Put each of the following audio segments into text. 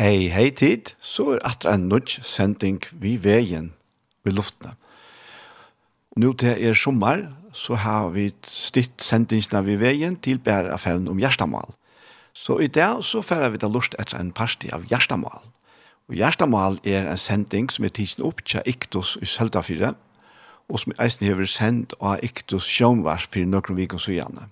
hei, hei tid, så er atra en nudge sending vi veien i luftene. Nå til er sommer, så har vi stitt sendingsene vi veien til bære affæren om hjertemål. Så i dag så færer vi da lust etter en parti av hjertemål. Og hjertemål er en sending som er tidsen opp til Iktus i Søltafire, og som eisen hever sendt av Iktus sjånvars for noen vikens og.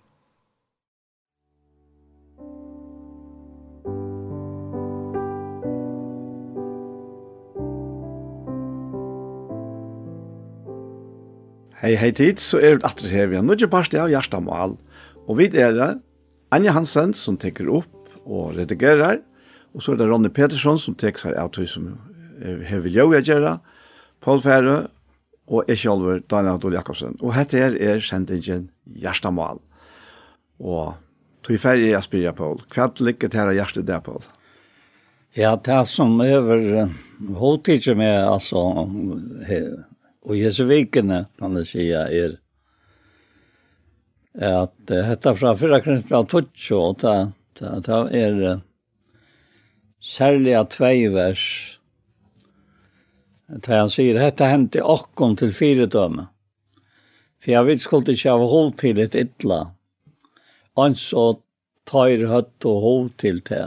Hei, hei tid, så er det atre her vi har nødje parste av Gjerstamal. Og vi er det Anja Hansen som teker opp og redigerer, og så er det Ronny Petersson som teker seg av tog som har vilja å gjøre, Paul Fære og jeg selv, Daniel Adol Jakobsen. Og hette her er kjentingen Gjerstamal. Og tog ferie jeg spyrer, Paul. Hva ligger til her av der, Paul? Ja, det som över hovedtidsen med, altså, og Jesu vikene, kan jeg si, er at dette fra 4 Kristian 12, og det, det, det er særlig av tvei vers, da han sier, dette hendte okkon til fire dømme. For jeg vet skulle ikke ha hold til et ytla, ans så tar høtt og hold til det.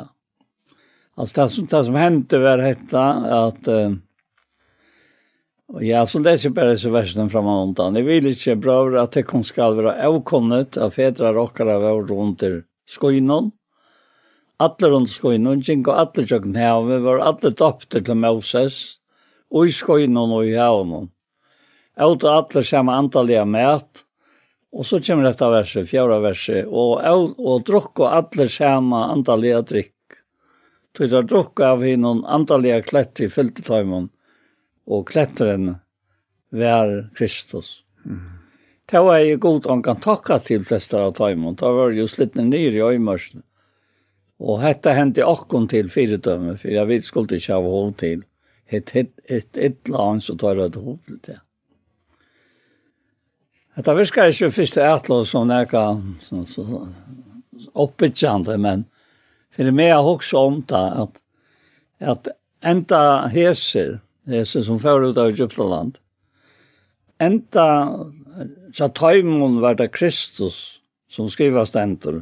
Altså det som, det som hendte var dette, at uh, Og ja, så det er ikke bare så versen fram og undan. Jeg vil ikke, bror, at det kun skal være avkommet av fedre råkere av vår under skoinen. Alle rundt skoinen, ikke alle kjøkken her, vi var alle dopter til Moses, og i skoinen og i havnen. Out og alle kommer antallet mat, og så kommer dette verset, fjerde verset, og, og, og drukk og alle kommer antallet drikk. Så det drukk av henne antallet klett i fyltetøymen, og kletteren var Kristus. Mm. Det var jeg god om kan tacka til tester av Taimon. Det var jo slittne nyr i øymarsen. Og dette hendte akkon til fyredømme, for jeg vet skulle ikke ha hov til. Et, et, et, et land han så tar det hov til det. Dette virker ikke først til etlå som kan så, så, oppbytjande, men for det mer jeg også om det, at, at enda heser, som fører ut av Egyptaland. Enda så tøymon var det Kristus som skriver stenter.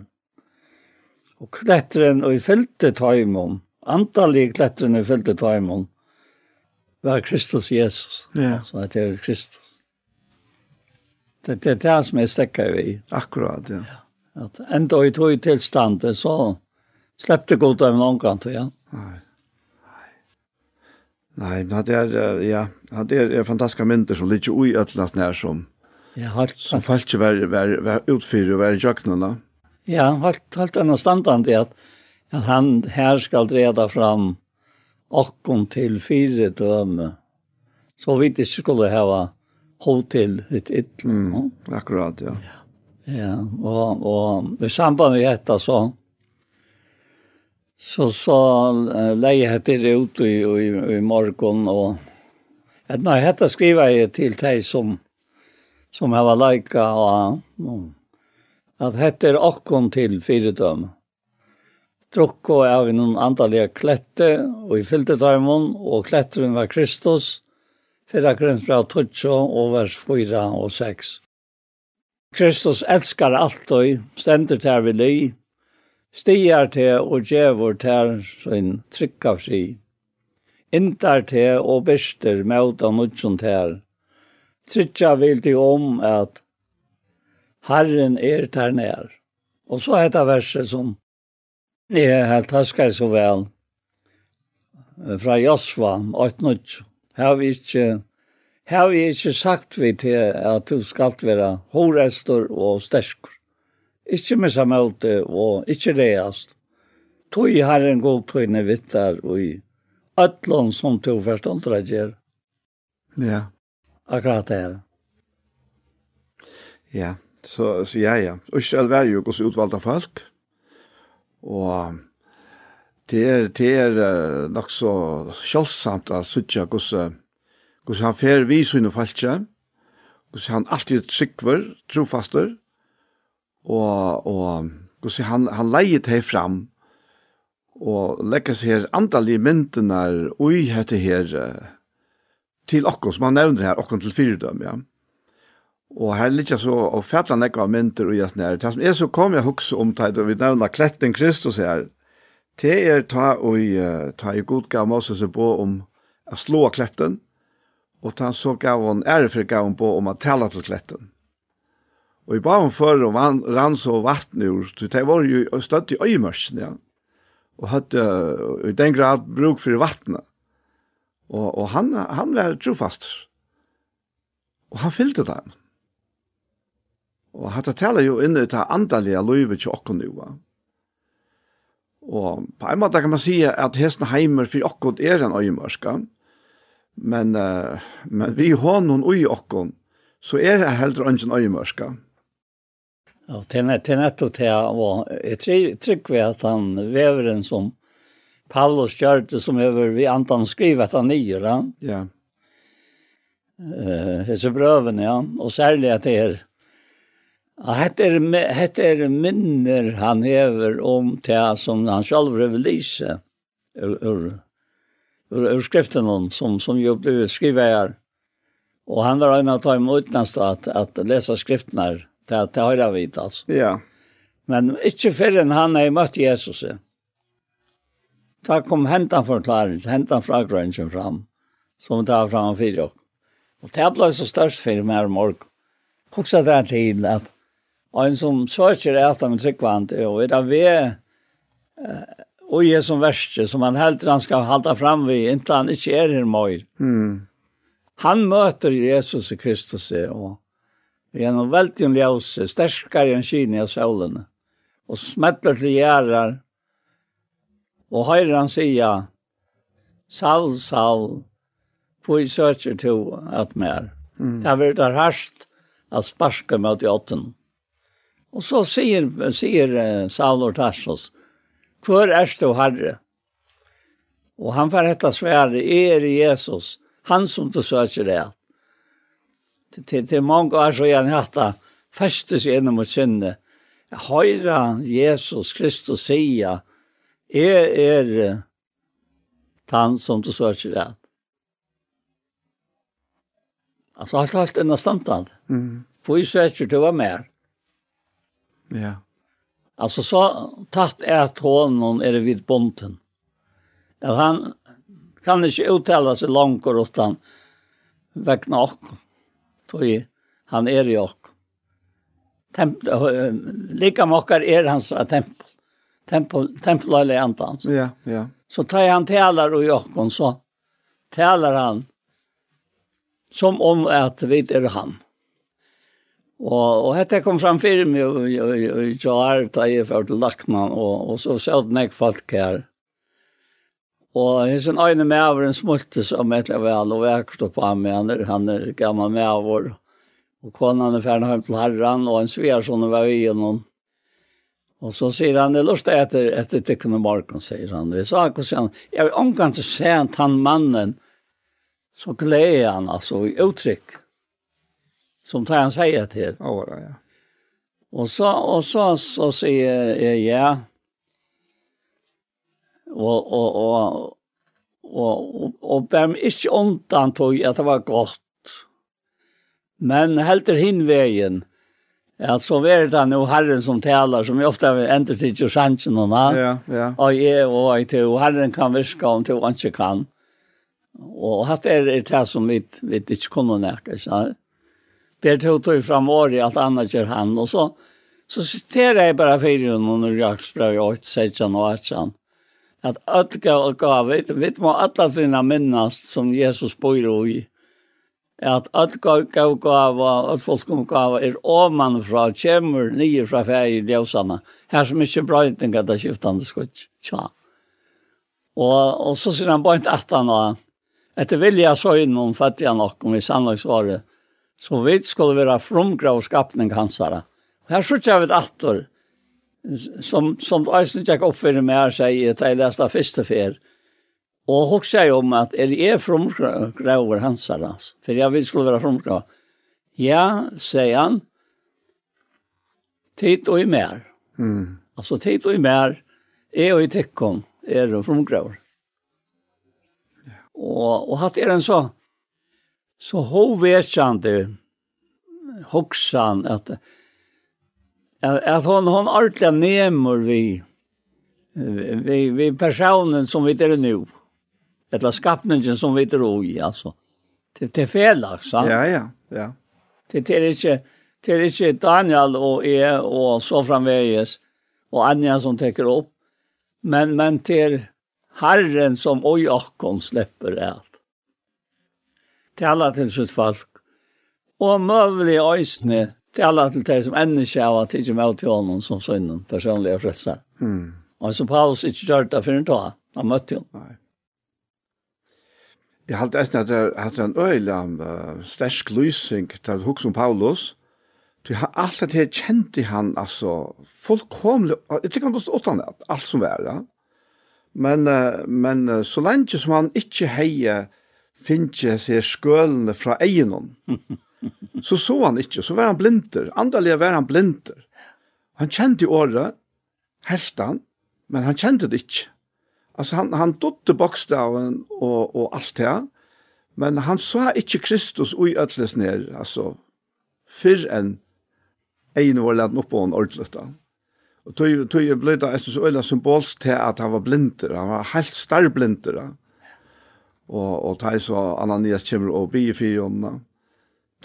Og kletteren og i fylte tøymon, antallig kletteren og i fylte tøymon, var Kristus Jesus. Ja. Så det er Kristus. Det, det er det som jeg stekker i. Akkurat, ja. ja. At enda i tog tilstand, så släppte god av noen gang til, ja. Nei, det er, ja, det er, er fantastiske mynter som ligger ui øtlet nær som, ja, halt, som falt ikke var, var, var utfyrer og var i jøknene. Ja, halt, halt en standard i at, at han her skal dreda fram okkon til fire døme. Så vi ikke skulle hava hold til et ytlen. Mm, akkurat, ja. ja. Ja, og, og i samband med dette så, Så så uh, leie heter det ut i, i, i morgen, og at nei hetta skriver jeg til deg som som hava leika og, og at hette er okkon til fyrdøm. Drukk og av noen andalige klette, og i fyllte tøymon, og kletteren var Kristus, fyrra grønnsbra tutsjo, og vers 4 og 6. Kristus elskar alt og stender til vi li, stiger til og gjevor til sin trykka fri. Intar til og bester møta nudjon til. Trykker vil til om at Herren er der nær. Og så heter verset som er helt haskar så vel fra Josva, 8.9. Her vi ikke Her har vi ikke sagt vi til at du skal være hårestor og stersker. Ikke med seg møte, og ikke reast. Tog har en god tøyne vittar, og i ætlån som tog forståndra gjør. Ja. Akkurat det her. Ja, så, så ja, ja. Og selv er jo hos utvalgte folk, og det er, det er nok så kjølsamt at suttja hvordan han fer vi sunne falskje, hvordan han alltid tryggver, trofaster, og, og hvordan han, han leier det fram, og legger seg her andalige myndene i hette her til okken, som han nevner her, okken til fyrdøm, ja. Og her ligger så, og fætlan legger av mynter og hette nær. Det som er så kom jeg hukse om det, og vi nevner kletten Kristus her, det er ta ui, ta i god gav Moses på om å slå kletten, og ta så gav han ære for gav på om å tala til kletten. Og i baum for og vann rann så vatten ur, så det var jo støtt i øymørsen, ja. Og hadde i den grad bruk for vattnet. Og, og han, han var trofast. Og han fyllte dem. Og hatt det taler jo inne i det andalige løyve til okken nu, ja. Og på en måte kan man si at hesten heimer for okken er en øymørska. Men, men vi har noen øy åkken, så er det heller ikke en øymørska. Ja Ja, nett til nettopp det jag var. Jag vi at han vever en som Paulus gjør det som över vi antan skriver att han är han. Ja. Eh, Hesebröven, ja. Och særlig at det er Ja, hette er, hette er minner han hever om te som han själv revelise ur, ur, ur, ur skriften hon, som, som ju blev skrivet. Och han var en av dem utanast att, att läsa skriftna Det, det har jeg vidt, altså. Ja. Men ikke før enn han har møtt Jesus. Da kom hentan forklaring, hentan fra grønnsjen fram, som det fram for dere. Og det ble så størst for meg om ork. Hoksa det her tiden at en som søker etter med tryggvand, og er det ved og jeg som verste, som han helt han skal halda fram vid, inntil han ikke er her mer. Mm. Han møter Jesus Kristus, og Vi er noe veldig en ljøse, sterskere enn kine av solene. Og smetter til gjerrar, og høyre han sier, Saul, Saul, hvor i søker to at mer. Mm. Det har vært der herst at sparske med i åtten. Og så sier, sier uh, Saul og Tarsos, Hvor er du herre? Og han får hette svære, er Jesus, han som du søker det til, til mange år så jeg hatt festes gjennom å kjenne. Høyre Jesus Kristus sier, jeg er han som du søker rett. Alltså alt allt ända stamtand. Mm. För i söker du var mer. Ja. Alltså så tatt är att honom är det vid bonten. Att han kan inte uttala sig långt utan väckna och tog han är i och tempel lika mockar är hans tempel tempel tempel eller antans ja ja så tar han talar och jag så talar han som om att vi är han Och och hette kom fram för mig och jag tar det för til lakna och og så såg nek folk her. Og hans en øyne med over en smulte som etter vel, og jeg stod på ham med han, han er gammel med over. Og konan er ferdig hjem til herren, og en sværsson var vi gjennom. Og så sier han, det er etter, etter tykkene morgen, sier han. Vi sa ikke, sier han, jeg vil omgang til se han mannen, så gleder han altså i uttrykk, som tar han sier til. Ja, ja. Og så, og så, så sier jeg, ja, og, og, og, og, og, og bæm ikke undan tog at det var gott. Men helter hin vegin, Ja, så var det nå Herren som talar, som vi ofta ändå tycker sansen och na. Ja, ja. Och jag och jag till Herren kan viska om till han inte kan. Och hatt är det här som vi vet inte kunde närka, så. Ber tog tog fram år i allt annat gör han och så så citerar jag bara för honom när jag språk jag åt sig och åt att ödka och gav, vi må alla finna minnas som Jesus bor i. Att ödka och gav och att folk kommer gav er är omanfra, kommer nye fra färg i djävsarna. Här som inte bröjten kan ta skiftande skutt. Tja. Og, og så sier han bare inte att han har. Etter vilja så inn om fattiga nok om vi sannolikt Så vi skulle være frumgra och skapning her. Här skjuter vi ett altor som, som Eisen tjekk opp med meg her sier at jeg leste første fer. Og hun sier om at er jeg fromgraver hans her hans? For jeg vil skulle være fromgraver. Ja, sier han, tid og i mer. Mm. Altså tid og i mer, jeg og i tekkom er fromgraver. Yeah. Og, og hatt er en så, så hun vet ikke han det, hoksan at at att hon hon artliga nemor vi vi vi personen som vi är nu. Eller skapningen som vi är i alltså. Det det felar så. Ja ja, ja. Det det är inte det är inte Daniel och är och så framväges och Anja som täcker upp. Men men till Herren som oj och släpper allt. Till alla till sitt folk. Och mövlig öjsne Det er alle til det som enda ikke har at ikke med til honom som sønnen, personlig og frelsa. Mm. Og som Paulus ikke gjør det for en dag, han møtte henne. Nei. Jeg halte etter at jeg hatt en øyla uh, stersk lysing til hos om Paulus. Du har alt det her kjente han, altså, fullkomlig, jeg tykker han stå åttan det, alt som var, ja. Men, uh, men uh, så lenge som han ikke heier, finnes jeg skølene fra egenen, Så så han ikke, så var han blinder. Andaliga var han blinder. Han kjente i året, helt han, men han kjente det ikke. Altså han, han dotte bokstaven og, og alt det, men han sa ikke Kristus ui øtles ned, altså, fyrr enn ein var lett opp på en ordentlig da. Og tog, tog ble det et så øyla symbolsk til at han var blinder, han var helt starblinder da. Og, og tog så Ananias kommer og bier fire åndene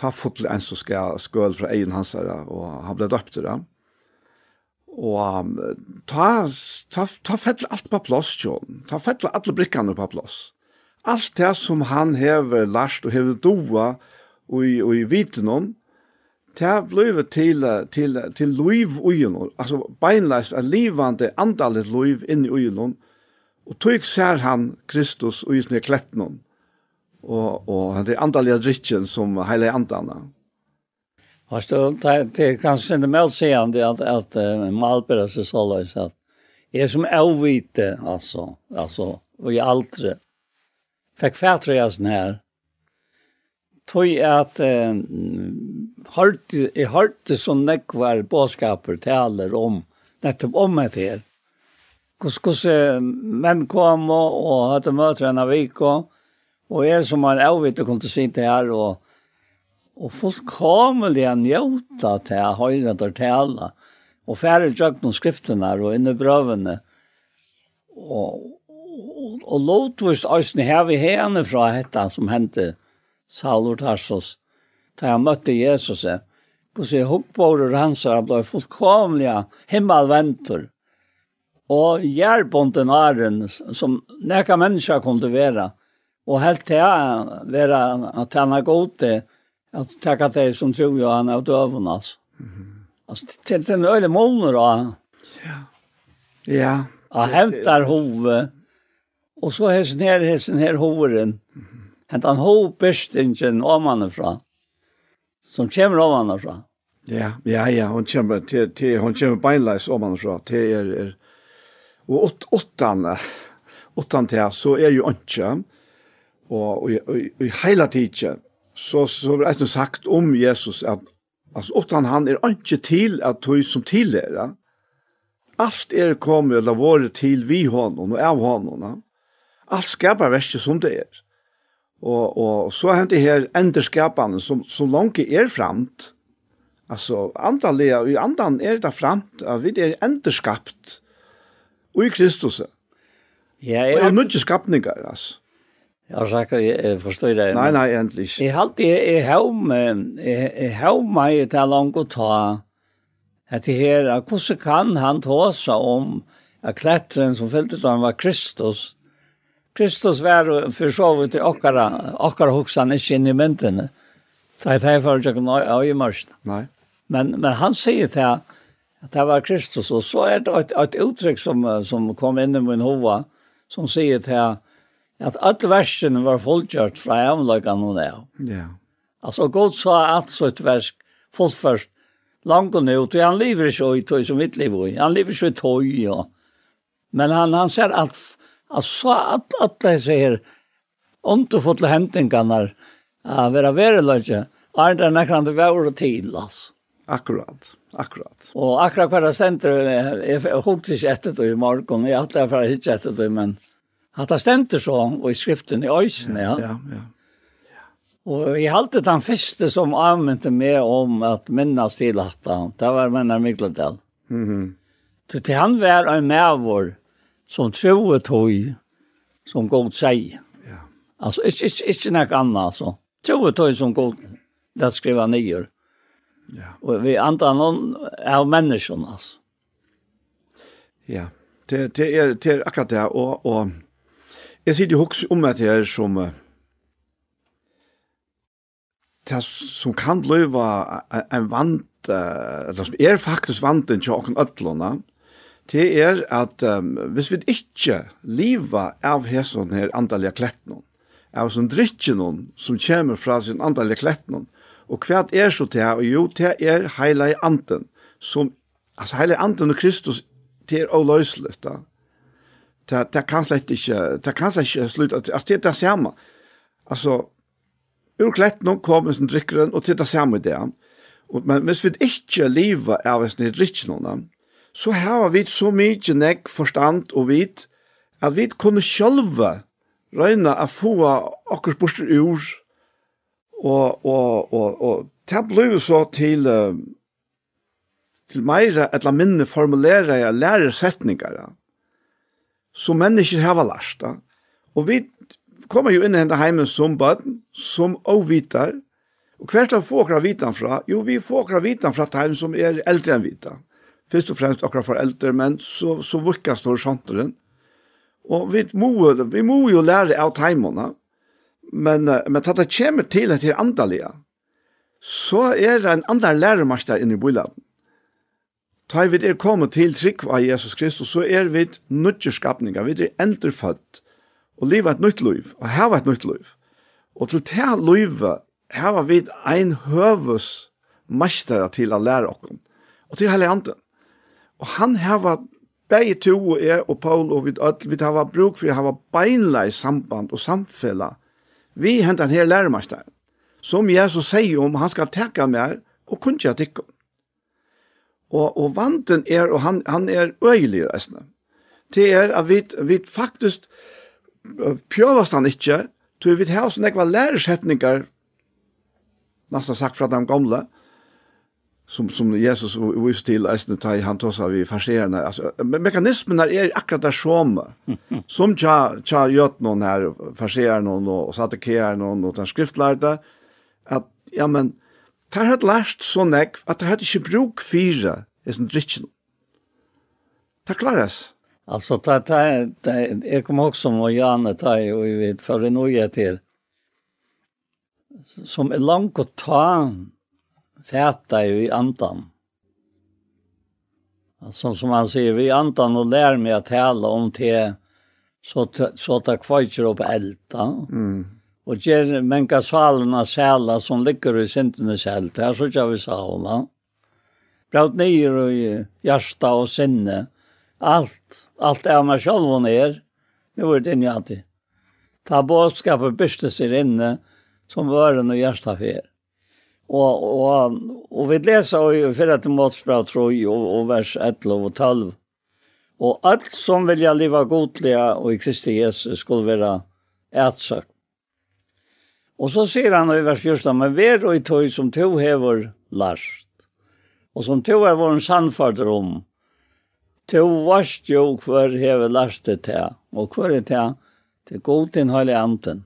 ta fotel en som skal skøl fra egen hans her, og han ble døpt til det. Og ta, ta, ta fettel alt på plass, John. Ta fettel alle brikkene på plass. Alt det som han hever lært og hever doa og, i, og i viten om, det blir til, til, til liv ugenom, altså beinleis er livande andalet liv inni ugenom, og tog ser han Kristus og i sinne klettnån og, og han er andalige drikken som heilig andana. Fast det er kanskje ikke mer seende at, at uh, Malberg så løs at är som elvite altså, altså, og i altre fikk fætre jeg sånn her, tog at eh, hørte, jeg hørte så nekvar boskaper taler om, nettopp om et her. kus men kom og, og hadde møter henne av Viko, Og jeg som har avvitt og kom til sitte her, og, og folk kommer til å til å høre til å tale, og færre tjøk noen skriftene og inne brøvene. Og, og, og lovtvist øyne her vi henne fra dette som hendte Saulor Tarsos, da jeg møtte Jesus, og så hukkbårer hans og ble fullkomlige himmelventur. Og gjerbonden æren som nekka mennesker kunne til være, Og helt til jeg være at han er god til at takka til som tror jo han er døven, altså. Mm -hmm. Altså, til den øyne måneder, da. Ja. Ja. Han hentar hovet, og så hessen her, hessen her hoveren. Hentar han hovbestingen omanifra, som kommer omanifra. Ja, ja, ja, hon kommer, til, til, hon kommer beinleis omanifra, til er, er, og åt, åttan, åttan til, så er jo ikke, Og i heila tidsje, så, så er det sagt om Jesus at altså, utan han er ikke til at du som tidligere, allt er kommet eller vært til vi honom og av honom. Allt skaper verset som det er. Og, og så hentet her enderskapene som, som langt er fremt. Altså, andalega, i andan er det fremt at vi er enderskapt og i Kristus. Ja, jeg... Og er nødvendig skapninger, altså. Jag har sagt att jag förstår det. Nej, nej, egentligen. Jag har alltid, jag har mig till långt att ta att det här, hur kan han ta sig om att klättren som följde då han var Kristus. Kristus var och så vitt i åkara, åkara huxan i sin i mynten. Det är det för att jag kan Nej. Men, men han säger till att det var Kristus och så är det ett, ett uttryck som, som kom in i min hova som säger till att at alle versene var fullgjørt fra hjemløkene og det. Ja. Altså, god sa at så et vers fullførst langt og nødt, og han lever ikke i tøy som mitt liv i. Han lever ikke i tøy, ja. Men han, han ser at, altså, så at alle disse her, underfotle hentingene, uh, være vereløse, er det nekker det var til, altså. Akkurat, akkurat. Og akkurat hver det jeg, jeg, jeg holdt ikke etter det i morgen, jeg hatt det for å hitte etter det, men... Han det stenter så, og i skriften i øysen, ja. Ja, ja. Og jeg halte den første som anvendte meg om at minnes til at det var Mennar Mikladel. Mm -hmm. Til han var en medvår som troet tog som god sier. Ja. Altså, ikke, ikke, ikke noe annet, altså. Troet tog som god, det skriver han nyer. Ja. Og vi andre noen av menneskene, altså. Ja, det, det, er, det er akkurat det, og, og Jeg sitter jo også om at jeg er som det som kan bliva en vant eller som er faktisk vanten til åkken ødlåna det er at um, hvis vi ikke liva av hæsson her andalige kletten av som drikker noen som kommer fra sin andalige kletten og hva er så til og jo det er heilig anten som altså heilig anten og Kristus det er oløsligt da det, det kan slett ikke, det kan slett ikke slutte, at, at det er det samme. Altså, urklett nå kommer som drikkeren, og til det samme det. Og, men hvis vi ikke lever av oss ned drikkerne, så har vi så mye nekk forstand og vit, at vi kunne sjølve røyne å få akkurat bort ur, og, og, og, og det ble jo så til, til meira, eller minne formulere jeg læresetninger, ja som mennesker har lært. Da. Og vi kommer jo inn i denne heimen som baden, som avvitar, og hvert av få akkurat vitan fra, jo vi får akkurat vitan fra heimen som er eldre enn vita. Først og fremst akkurat for eldre, men så, så vukkast horisonteren. Og vi må, vi må jo lære av heimene, men, men tatt det kommer til etter andalige, så er det en annen læremaster inne i boladen. Ta vi er kommet til trygg av Jesus Kristus, så er vi nødje vi er enderfødt, og livet et nytt liv, og hava et nytt liv. Og til det livet hava vi ein høves mestere til å lære oss, og til hele anden. Og han hava begge to og jeg og Paul og vi, vi hava bruk for å hava beinlei samband og samfella. Vi hentan her læremesteren, som Jesus sier om han skal teka mer og kunnskja tikkum. Og, og vanten er, og han, han er øyelig reisende. Det er at vi, vi faktisk pjøvast han ikke, tror vi har sånne ekva læresetninger, nesten sagt fra de gamle, som, som Jesus viser til eisende ta i han tåsa vi farserende. Altså, mekanismen er akkurat der som, som tja, tja gjøt noen her, farserende og, og satekeren noen, og den skriftlærte, at ja, men tar hatt lært så nekv at det hatt ikke bruk fyra i sånn drittjen. Tar klaras. Alltså ta ta jag kommer också med Janne ta och vi vet for det nya till som är långt att ta fæta i andan. Alltså som han sier, vi andan och lær meg att tale om te så så ta kvar upp elda. Mm og ger menka svalna sæla som ligger i sintene selv. Her så ikke vi sæla. Braut nyer og hjärsta og sinne. Alt, alt er meg sjálf og nyer. Nu er det inni alltid. Ta bådskapet byrste seg inne som vøren og hjärsta fer. Og, og, og vi leser i fyrre til måtsbra tror og, og vers 11 og 12. Og alt som vilja liva godliga og i Kristi Jesus skulle være ætsøkt. Og så sier han i vers 14, men vær og i tog som to hever last, og som to er vår sannfader om, to varst jo hver hever lastet til, og hver er til, til god til høylig anten.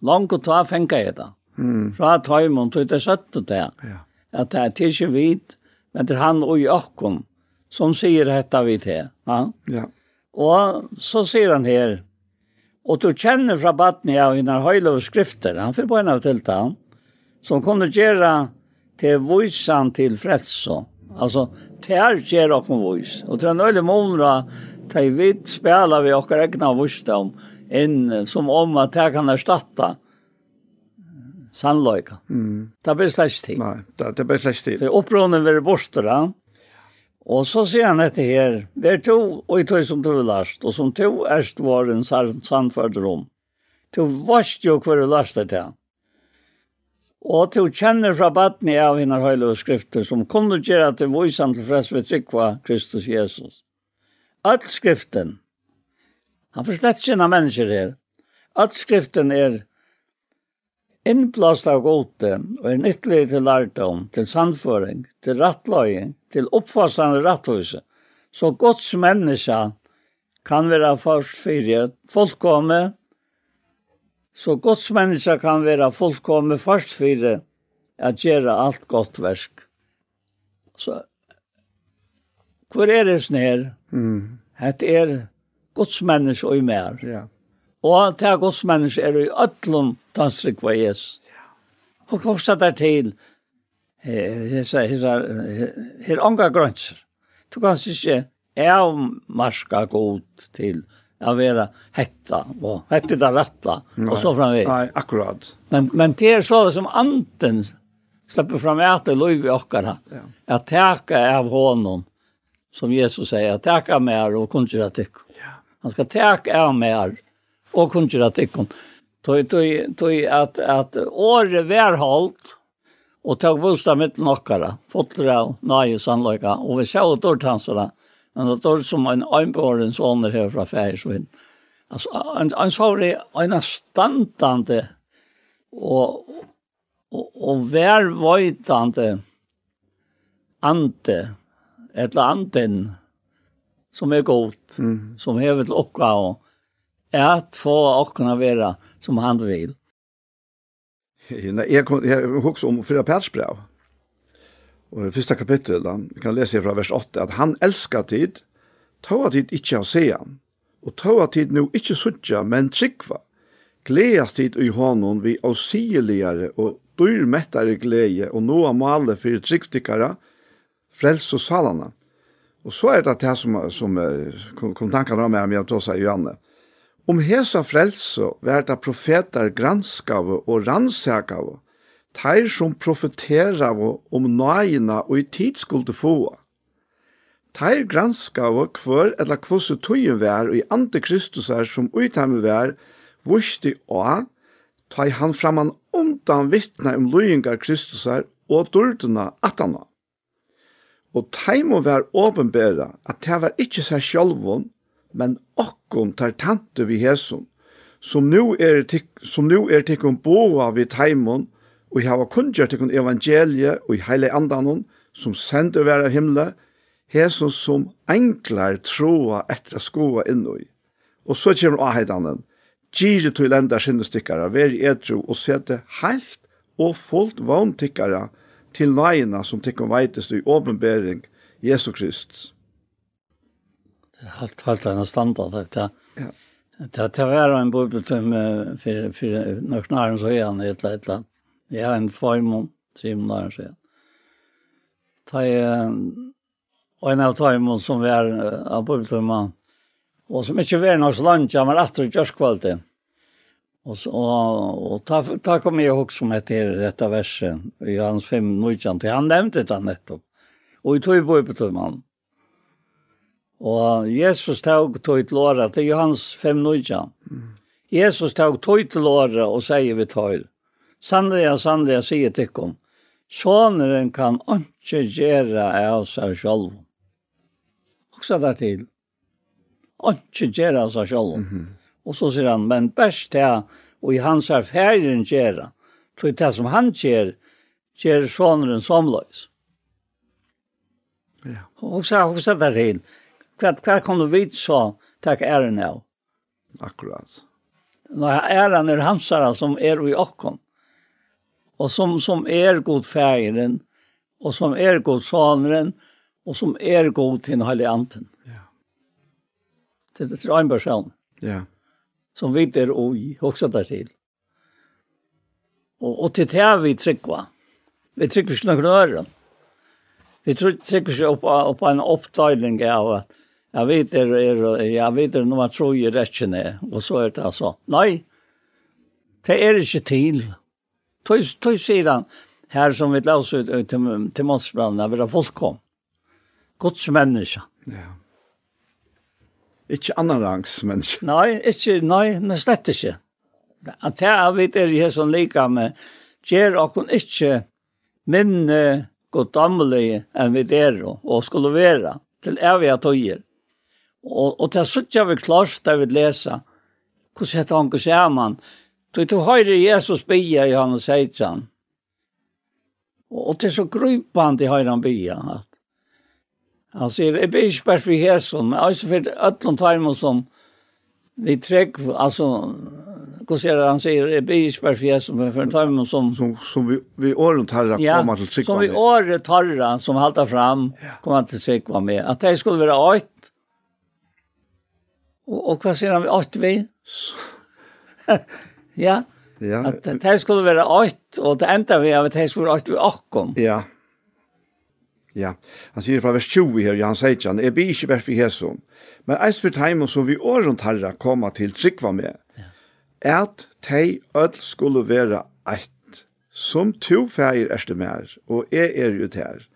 Langt og ta fengar jeg da. Mm. Fra tøymon tog det søtte til, ja. at det er tilkje vidt, men det er han og i okkon, som sier dette vi til. Ja? ja. Og så sier han her, Og du kjenner fra baden av henne høyle og skrifter, han får på bare av tiltan, som kunne gjøre til vysan til frelse. Altså, tær gjør dere vys. Og til en øyne måneder, til vi spiller vi dere egna vysdom, inn som om at jeg kan erstatte sannløyga. Mm. Det blir slags tid. Nei, det, det blir slags tid. Det er opprørende ved borster, Og så sier han etter her, «Vær to, og i tog som du last, og som to erst var en sannførder om. To varst jo hver du last det til. Og to kjenner fra baden av henne høyla skrifter, som kunne gjøre til voisan til frest ved trykva Kristus Jesus. All skriften, han forslett kjenner mennesker her, all skriften er innblåst av gode og en ytterligere til lærdom, til sannføring, til rattløying, til oppfassende ratthuse, så gods menneske kan være først fire fullkomme, så gods menneske kan være fullkomme først fire, at gjøre alt godt versk. Så, hvor er det snær? Mm. Det er gods menneske og mer. Ja. Yeah. Og til Guds menneske er i ødlom dansk var Jesus. Og kosta der til her unga grønser. Du kan ikke avmarska god til å være hetta og hette det retta og så framveg. Nei, akkurat. Men, men det er så det som anten slipper fram at det lov i okkara. Ja. At teka av honom, som Jesus sier, teka mer og kunnkjera tikk. Ja. Han skal teka av mer og kunngjør at ikkon. Tøy, tøy, tøy at, at året værholdt og tog bostad mitt nokkara, fotra og nøye sannløyka, og vi sjå og dårtansere, men det er som en øynbåren sånner her fra Færesvind. Altså, han, han sa det, en standande og, og, og værvøytande ante, eller anten, som er godt, mm. som hever til oppgave, at få åkna være som han vill. Jag kom jag husker om fyra persbrev. Och det första kapitlet där, vi kan läsa fra vers 8 att han älskar tid, tåa tid inte att se han. Och tåa tid nu inte suttja men tryggva. Gleas tid i hånden vi avsigeligare och dyrmättare glädje och nåa måle for tryggstickare, frels og salene. Och så är det det som, som kom, kom tankarna med om jag tar sig i Janne. Om hesa frelse verda profetar granskave og rannsakave, teir som profeterave om nøyina og i tid skulle få. Teir granskave hver eller kvosse tøyen vær og i antikristusar som uthemme vær, vusti å, ta han framan undan vittna om løyingar kristusar og durduna atana. Og teimo vær åpenbæra at det var ikkje seg sjálvun, men okkom tar tante vi hesum, som nu er, tik som nu er tikkun boa vi taimon, og hava kunngjør tikkun evangelie og i heile andanon, som sender vera av himle, hesson som enklar troa etter skoa innoi. Og så kommer aheidanen, Gire til enda skinnestikkara, veri etro og sete heilt og fullt vogntykkara til nøyina som tikkum veitest i åpenbering Jesu Kristus halt halt en standard det ja Ja. Det det var en bubbeltum för för några så är han ett ett land. Det är en form tre månader så. Ta och en av timon som var av bubbeltum och som inte var någon lunch men efter just kvällen. Och så och ta ta kommer jag ihåg som heter detta versen i hans fem nojant. Han nämnde det nettopp. Och i tog bubbeltum Og Jesus tog tog til året, det er Johans 5 nøyja. Mm. Jesus tog tog til året og sier vi tøyl. Sannelig, sannelig, sier tikkum. Såneren kan ikke gjøre av seg selv. Også der til. Ikke gjøre av seg selv. Mm -hmm. Og så sier han, men best det, og i hans erfaring gjøre, tog det som han gjør, gjør såneren somløys. Ja. Og så, og så der til hva, hva kan du vite så, takk æren av? Akkurat. Nå, æren er hansara som er i okken, og som, som er god fægeren, og som er god saneren, og som er god til den anten. Ja. Det er en person. Ja. Som vi er og også der til. Og, og til det vi trykker. Vi trykker ikke noen øren. Vi trykker ikke opp, opp en oppdeling av at Jag vet er, er jag vet er nummer 3 i rätten är och så är det alltså. Nej. Det är inte till. Tog tog sedan här som vi läser ut till till Mosbrand vi har folk kom. Guds människa. Ja. Ikke annan rangs menneske. Nei, ikke, nei, nei, slett ikke. At det er vidt er jeg som liker med, gjør okken ikke minne goddommelige enn vi er og skulle være til evige tøyer. Og, og det er sånn vi klart da vi leser hvordan heter han sammen. Du, du høyre Jesus bia i hans heitsan. Og, og det er så grøypande i høyre han bia. At, han sier, jeg blir ikke bare for Jesus, men også for øtlom timer som vi trekk, altså, hvordan er det han sier, jeg blir ikke bare for Jesus, men for timer som... Som, som vi, vi året tarra ja, kommer til trekk. Som vi året tarra, som halter fram, kommer til trekk med. At det skulle være åkt, Og, og hva sier han vi? Åtte vi? ja. ja. At det skulle være åtte, og det enda vi av at det skulle være åtte vi åkken. Ja. Ja. Han sier fra vers 20 her, han sier jeg blir ikke bare for Jesus. Men eis for teimen som vi åren tarra koma til tryggva med, ja. at tei ødel skulle være eit, som to feir erste mer, og jeg er jo ter,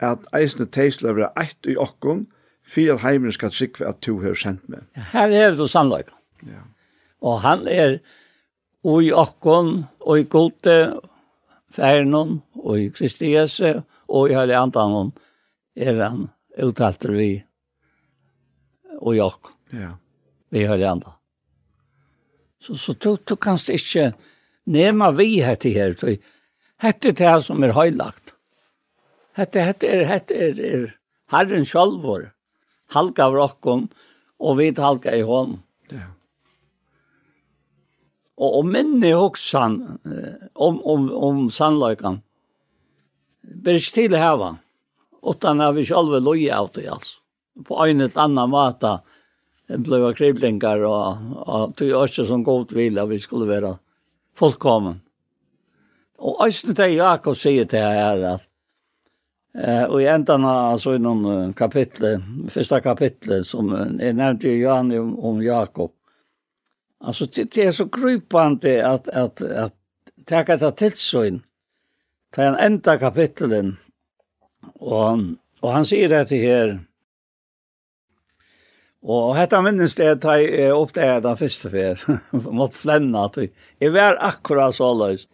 at eisne tei skulle være eit i åkken, for at heimen skal sikve at du har sendt meg. Her er det sannløyga. Ja. Og han er og i okkon, og i gode, færnon, og i Kristi Jesu, og i heilig andanon, er han uttalter vi og i okkon. Ja. Vi heilig andan. Så, så du, du kanst ikke nema vi hette her, for hette det som er høylagt. Hette, hette er, hette er, er herren sjálvor halka av rocken och vi halka i hon. Ja. Och om minne också om om om sannolikan. Berst till hava. Utan när vi själva loja åt det alltså. På en eller annan mata blev kriblingar och och det är som gott vill att vi skulle vara fullkomna. Och Øystein Jakob sier til her at Eh och i ändan så i någon kapitel, första kapitlet som är nämnt i Johannes om Jakob. Alltså det är så krypande att att att ta det till in Ta en enda kapitlen. Och och han säger det till här. Og hetta minnist er ta oppdaga den första fer. Mot att Jeg var akkurat så alldeles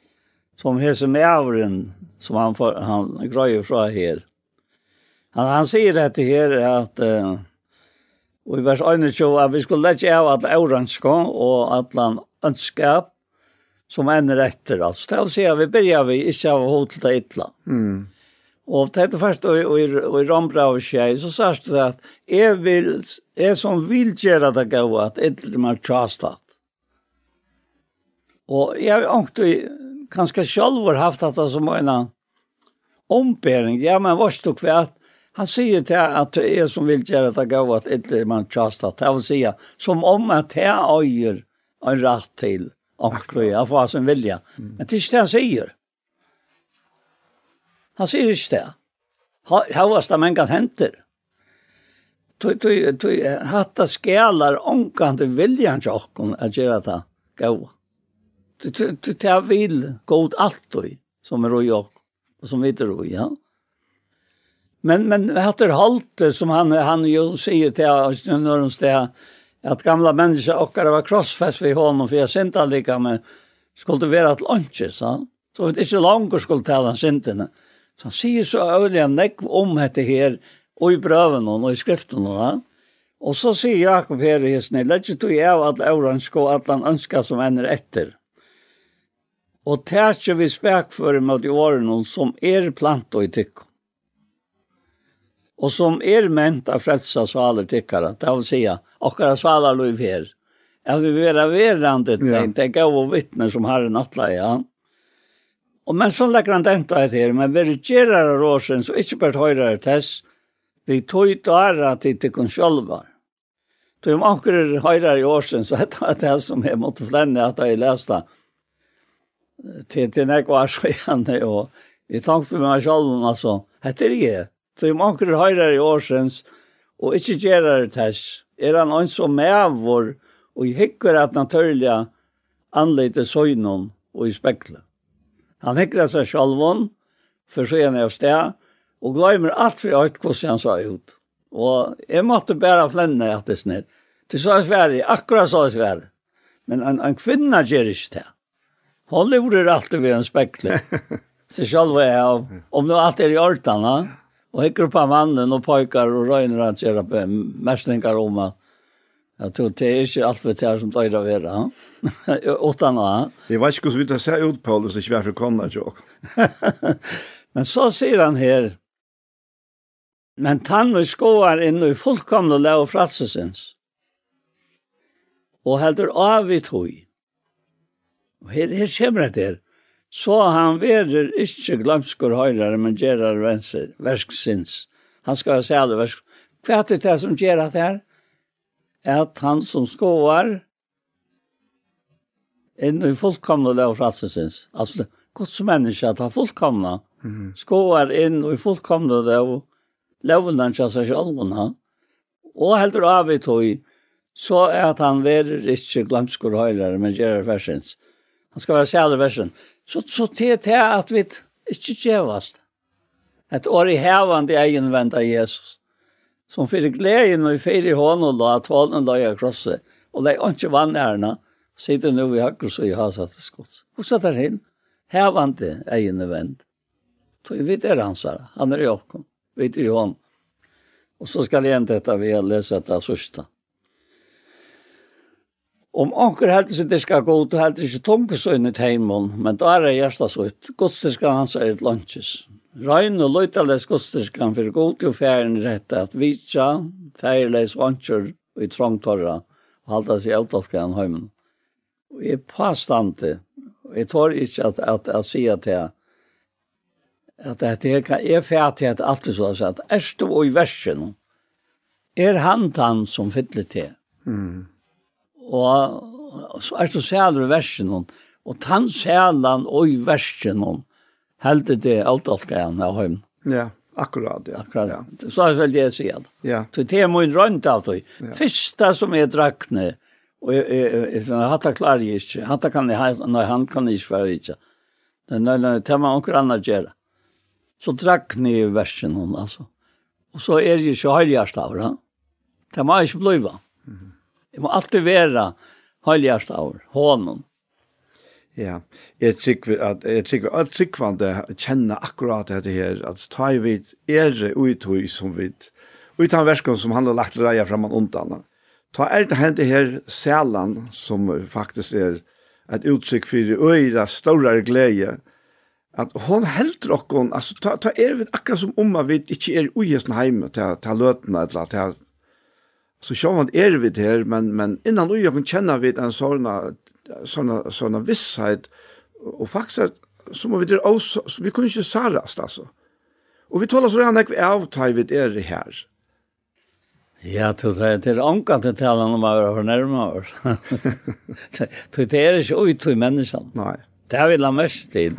som hese mävren som han för, han grejer fra her. Han han säger det här att uh, og i vers 21 at vi skulle lette av at oranska og at han önskar som ender etter. Altså, Det vil si at vi begynner vi ikke av hot till Ytla. Mm. Og det er är og, og, og i Rambra og Kjei, så sier det at jeg, vil, jeg som vil gjøre det gå at Ytla er trastat. Og jeg har inte ganska själv haft detta som en ombering. Ja, men vars du kvärt. Han säger till att det är som vill göra det gå att inte man trastat. Han vill säga som om att är äger en rätt till omkring. Jag får alltså en vilja. Men det är inte det han säger. Han säger inte det. Här var det många händer. Hatta skalar omkring viljan till oss att göra det gå det är vill god allt som är och jag som vet det ja. Men men heter halt som han han ju säger till någon stä att gamla människor och var crossfest vid honom för jag sent lika men skulle vara att lunch så så det är så långt skulle tala sentarna. Så han säger så öliga näck om det här och i bröven och i skriften och där. Och så sier Jakob her i hesten, «Legg du av at Auran ska at han ønsker som ender etter.» og tætje vi spekfører mot i årene som er plant og i tikkum. Og som er ment av frelsa svaler tikkara, det vil si, okkara svaler lov her, at vi vera verande til ja. det gav og vittne som har en atla, ja. Og men så legger han den til her, men vi regerer av råsen, så ikke bare høyre er tess, vi tog dara til tikkun sjølva. Så om anker høyre i årsen, så er det det som jeg måtte flenne at jeg leste det til til när kvar så han og vi tänkte med mig själv alltså heter det så jag måste höra i årsens og ikke göra det tess. Er han en som är vår och jag hickar att naturliga anlite søgnen og i spekla han hikker seg selv for så är han av sted og glemmer alt for alt hvordan han sa ut. Og jeg måtte bare flenne at det snill Det så är Sverige, akkurat så är Sverige. Men en, en kvinne gjør ikke det. Hon lurer alltid ved en spekler. Så selv er jeg, om nu alt er i ortarna, og hikker på mannen og pojkar och röjner att göra på märsningar om at Jag tror det er ikke alt for det här som tar av er. Åttan va? Jeg vet ikke hvordan vi tar seg ut Paulus, det är svårt för konar jag. Men så sier han her, Men tann og skoar inn i fullkomne lä och fratsesens. Och heldur av i tog. Og her, her kommer det til. Så han verer ikke glamskor høyrere, men gjerar venser, verksins. Han skal ha alle versk. Hva er det som gjør at her? At han som skoar, inn i fullkomne lov frassesins. Altså, godt som menneske at han fullkomna skoar inn i fullkomne lov lovene til seg sjølvene. Og heldur av i tog, så er at han verer ikke glamskor høyrere, men gjerar verksins. Mm Han skal være sjælversen. Så, så til til at vi ikke djevast. Et år i hevan til egen vent av Jesus. Som fyrir gleden og fyrir hånd og la tålen og la krosset. Og det er ikke vannærene. Sitter nu i hakkros og i hasat til skotts. Hvor setter hin? Hevan til egen vent. Så vi vet er hans her. Han er i åkken. Vi vet er i hånd. Og så skal jeg enda etter vi har lese etter sørsta. Om anker heldur seg det skal gå ut, heldur seg tunge i heimon, men da er det hjertet så ut. Godstyrkan hans er et lunches. Røyn og løytales godstyrkan for god til ferien rett at vitja, ferieles vansker i trangtorra, og halda seg avtalkan heimen. Og jeg påstande, og jeg tår ikke at, at, at sier til at det er kan er fært at alt er så at erst og i versen er han han som fyller til. Mm og så er det sæler i versen hon, og tann sælan og i versen hon, heldig det alt alt han av høymen. Ja, akkurat, ja. Akkurat, ja. så er det vel det jeg sier. Ja. Så det er min rønt av det. Fyrsta som er drakne, og jeg har hatt det klarer jeg ikke, hatt det kan jeg, ha, nei, han kan jeg ikke være ikke. Nei, nei, det må anker annet gjøre. Så drakne i versen hon, altså. Og så er det ikke høyhjertet av det. Det må ikke blive. Mm -hmm. Det må alltid være høyligast av hånden. Ja, jeg tykker at jeg tykker at tykkvande kjenner akkurat dette her, at ta i vidt er det uttøy som vidt, utan versken som han har lagt reia framan undan. Ta er det hente her sælan som faktisk er et uttrykk for øyra større glede, at hon heldur okkon, altså ta, ta er vi akkurat som om at vi ikke er uhesten heime til, til løtene, eller til Så sjåvand er vi det her, men, men innan ui kan kjenner vi en sånne, sånne, sånne visshet, og faktisk så må vi det også, vi kunne ikke sarast, altså. Og vi talar så gjerne ikke avtøy vi er her. Ja, du sier, det er ångat til talen om å være for nærmere. Det er ikke ui til menneskene. Nei. Det har vi la mest til.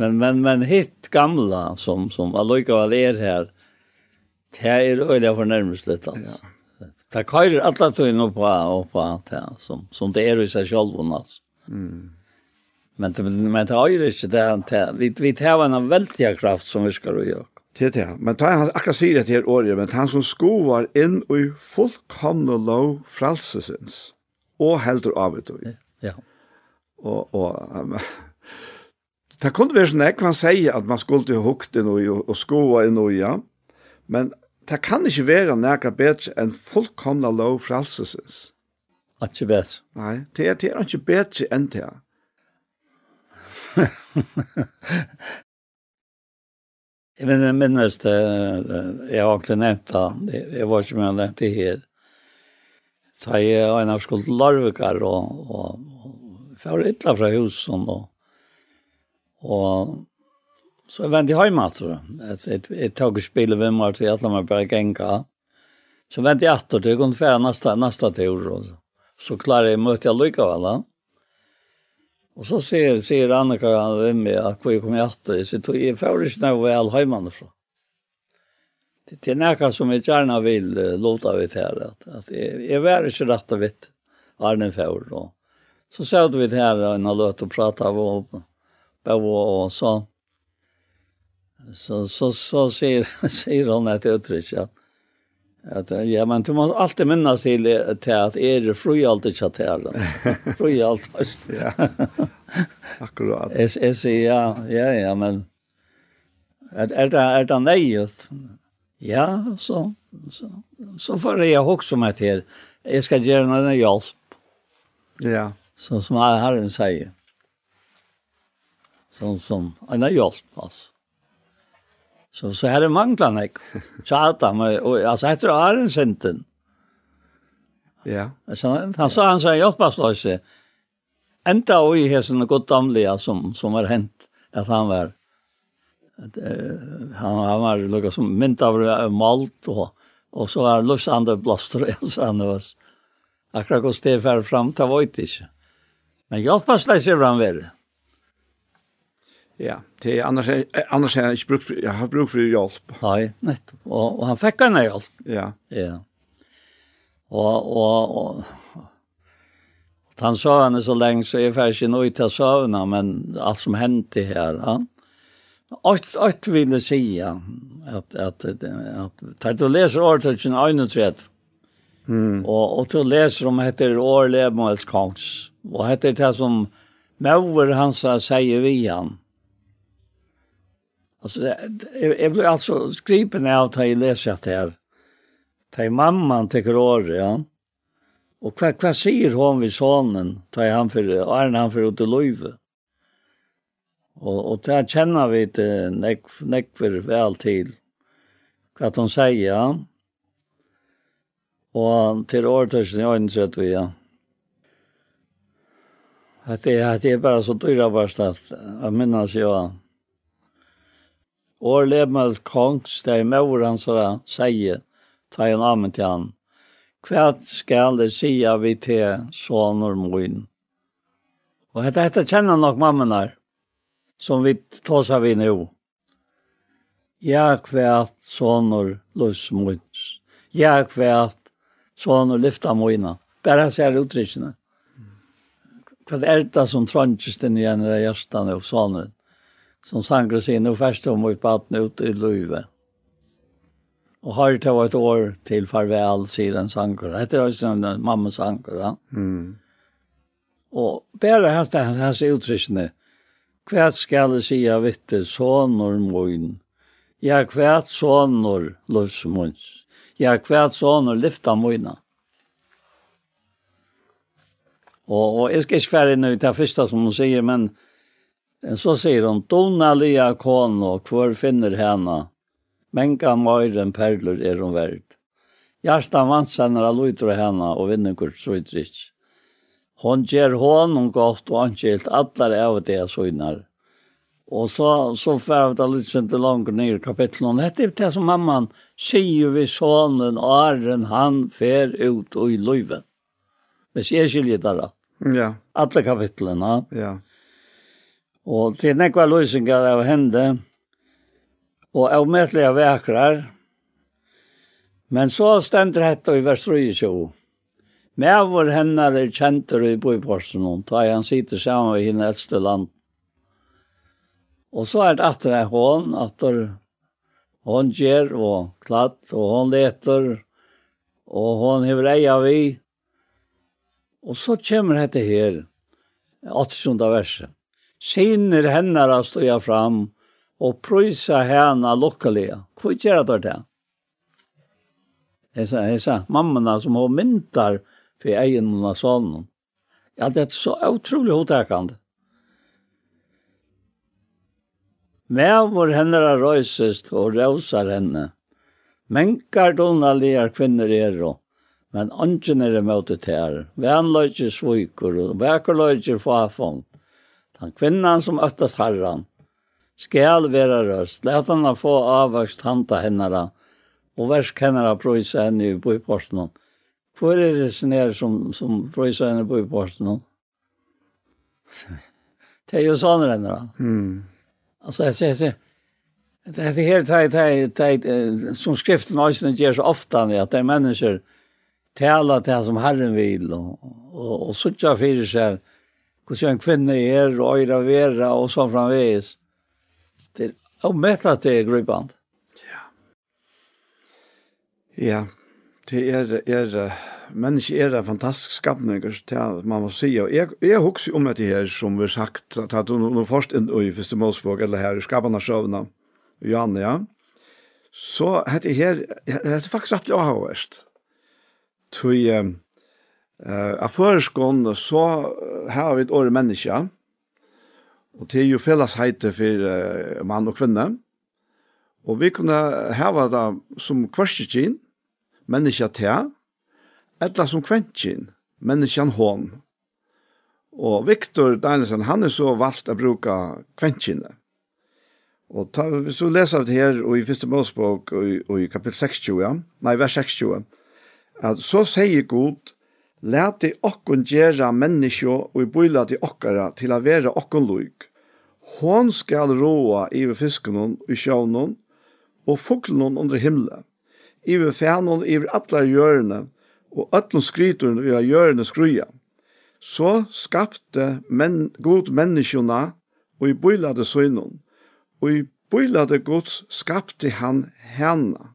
Men, men, men hitt gamla som, som allikevel er her, det er øyelig for nærmest litt, altså. Ja. Det køyrer alla tøyne på og på alt som, som det er i seg selv, altså. Mm. Men det, men det er ikke det, det vi, vi tar en veldig kraft som vi skal gjøre. Det det, men ta han akkurat sier det her året, men han som skovar inn i fullkomne lov fralsesins, og heldur av det. Ja. Og, og, um, det kunne være sånn, jeg kan si at man skulle hukt inn i, og skoa inn i, ja. Men det kan ikke være nækka bedre enn fullkomna lov fralsesens. Ikke bedre. Nei, det er, det er ikke bedre enn det. Jeg men jeg minnes det, jeg har ikke nevnt det, jeg var ikke med nevnt det her. Da jeg var en av skuld larvekar og, og, og, og fra husen og, og Så jag vände hem alltså. Alltså ett jeg tok spelade vi med att jag lade bara gänga. Så vände jag åter kunne fære nästa nästa tur så. Så klarer jag mötte jeg Luca da. Och så ser ser Annika han vem med hvor jeg kommer åter så tog jag för det snö väl hemma så. Det er näka som jag gärna vill låta her, at, att jeg, är värre ikke rett og vitt. Arne Fjord då. Så såg vi det här og han låt och pratade om og, och så så, så, så säger, säger hon att det tror inte att ja men du måste alltid minnas till till att är det fru alltid chatten. Fru alltid. ja. Akkurat. Es es ja ja ja men är är det är det nej Ja så så så får jag också med till jag ska göra en hjälp. Ja. Så som Herren säger. Sånn som en hjälp, altså. Så så här är manglan Så Chata med och alltså heter det Arensenten. Ja. Alltså han sa han sa jag hoppas då så. Ända och i hesen gott damliga som som har hänt att han var att uh, han han var lukka som mynt av malt och och så är Lars Ander Blaster så han var akkurat gå stefar fram ta vojtis. Men jag hoppas läser fram väl. Ja, det annars är annars är jag bruk jag har bruk for hjälp. Nej, nettopp. Och, og han fikk en hjälp. Ja. Ja. Och och, och han sa henne så länge så är färdig nog inte sövna men allt som hänt her, här. Ja. Allt allt ville säga att att att, att, at du leser året til 31. Mm. Och och du leser om heter Orlebmals kongs. Vad heter det som Mauer han sa säger vi han. Alltså, jag, jag alltså skripen av att jag läser att här. Ta mamman tycker år, ja. Och vad, vad säger hon vid sonen? Ta han för, är han för ute löve. Och, och där känner vi det näck, näck för väl till. Vad hon säger, ja. Och till året är det inte så att vi, ja. Att det, att det är bara så dyra bara att, att minnas jag. Ja Og lemmels kongs, det er mor han sånn, sier, ta en amen til han. Hva skal det sige vi til soner min? Og dette, dette kjenner nok mammen her, som vi tar seg vi nå. Ja, hva soner løs mins. Ja, hva soner lyfta mina. Bare ser uttrykkene. Hva er det som trønnes den igjen i hjertene og soner? som sanker seg inn og først om mot vatten ut i Luve. Og har det vært år til farvel, sier sidan sankar. Det er også en mamma sankar. Ja? Mm. Och bara hans seg hans Hva skal jeg si av vitte sånner moin. Ja hva sånner lovsmunds. Ja hva sånner lyfta moina. og jeg skal ikke inte färre nu det første som hun sier, men Men så sier hon, Dona lia kono, hvor finner henne? Menga møyren perler er hon verd. Gjersta vansenner av lutra henne, og vinnenkort søytrykk. Hon ger honom godt og ankilt allar av det søgnar. Og så, så får vi da litt sin til langt ned i kapitlet. Dette er det som mamman sier vi sonen, åren han fer ut og i løyven. Hvis jeg skiljer det da. Ja. Alle kapitlene. Ja. Og til nekva løsingar av hende, og av medlige vekrar, men så stender hette i vers 3, med vår hennar er kjentur i bøyporsen, og da han sitter sammen i henne eldste land. Og så er det atter at hån, atter hon gjør og klatt, og hon leter, og hon hever eia vi. Og så kommer dette her, 80. verset. Sinner hennar att stå fram och pröjsa henne lockaliga. Vad gör det där? Hesa, hesa, mammana som har myntar för egen och sonen. Ja, det er så utrolig hotäkande. Med vår hennar røysest og røysar henne. Menkar donaliga kvinner er og Men angen er det her. Vænløyger svikur og vekerløyger fafong. Den kvinnan som öttast herran skal vera röst. Lät henne få avvöxt hanta hennara och värsk hennara pröjsa henne i bojporsen. Hvor er det sin som, som pröjsa henne i bojporsen? det er ju sånn henne då. Mm. Alltså jag säger, säger det är helt tajt, tajt, tajt, som skriften også gjør så ofta at det är människor talar det som Herren vill och, och, og så ikke för seg, hvordan en kvinne er, og øyre vera, og så framvis. Det er å møte til gruppene. Ja. Ja, det er, er mennesker er en fantastisk skapning, det man må si. Og jeg, jeg husker om det her, som vi har sagt, at du nå først inn i Første Målsbog, eller her, i Skapene av Sjøvna, Janne, ja. Så dette her, dette er faktisk rett og avhørst. Tog, Eh, av førskånd så har vi et året menneske, og det er jo fellesheite for uh, mann og kvinne. Og vi kunne hava det som kvarskjøkjen, menneske til, eller som kventkjen, menneskjen hånd. Og Viktor Danielsen, han er så valgt å bruke kventkjene. Og ta, hvis du leser det her, og i første målspåk, og, i, og i kapittel 26, ja, nei, vers 26, at så sier Gud, Læti okkun gjera menneskjo og i bøyla til okkara til a vera okkun luik. Hon skal roa iver fiskunun i sjånon og fuglunun under himle. Iver fænon iver atlar hjørne og öllun skryturun i a hjørne skruja. Så skapte men, god menneskjona og i bøyla til søynun. Og i bøyla til gods skapte han henne.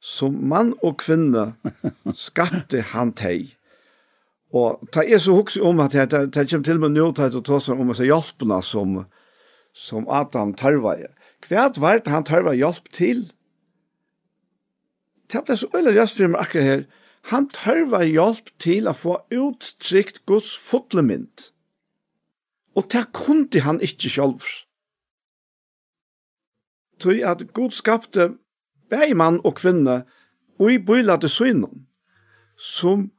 Som mann og kvinne skapte han teg. Og ta er så hukse om at det, det kommer til med nødt og å ta seg om disse hjelpene som, som Adam tarvaje. Hva var det han tarva hjelp til? Det ble så øyelig røst for meg akkurat her. Han tarva hjelp til å få uttrykt Guds fotlemynd. Og det kunne han ikke selv. Tøy at Gud skapte bæg mann og kvinne og i bøyla til synen som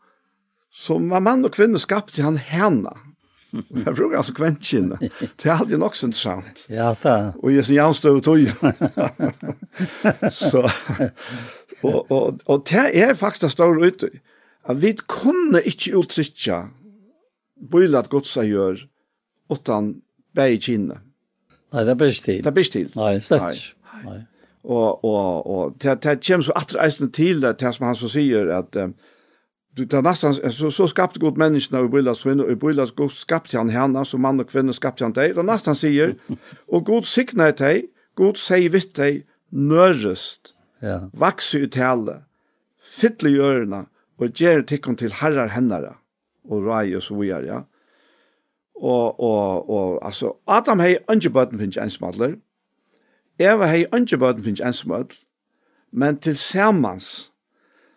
som var mann og kvinne skapte han henne. Og jeg bruker altså kventkjene. Det er alltid nok så interessant. Ja, da. Og jeg sier jævnstøv og tog. så, og, og, og det er faktisk det står ute. At vi kunne ikke uttrykja bøylet godsa gjør utan bæg kjene. Nei, det blir ikke til. Det blir ikke til. Nei, slett ikke. Nei. Og, og, og det, det kommer så atre eisen til det, det som han så sier, at um, du tar nesten, så så skapte god menneskene og bøyla kvinnor og bøyla god skapte han herna som mann og kvinna skapte han deg, og nesten sier, og god signa deg, god säg vitt deg, nørest, ja. vaxa ut hele, fytle i ørene, og ger tikkene til herrar hennere, og rai og så videre, ja. Og, og, og, altså, Adam hej angebaden finnes en smadler Eva hej angebaden finns en smadler men tillsammans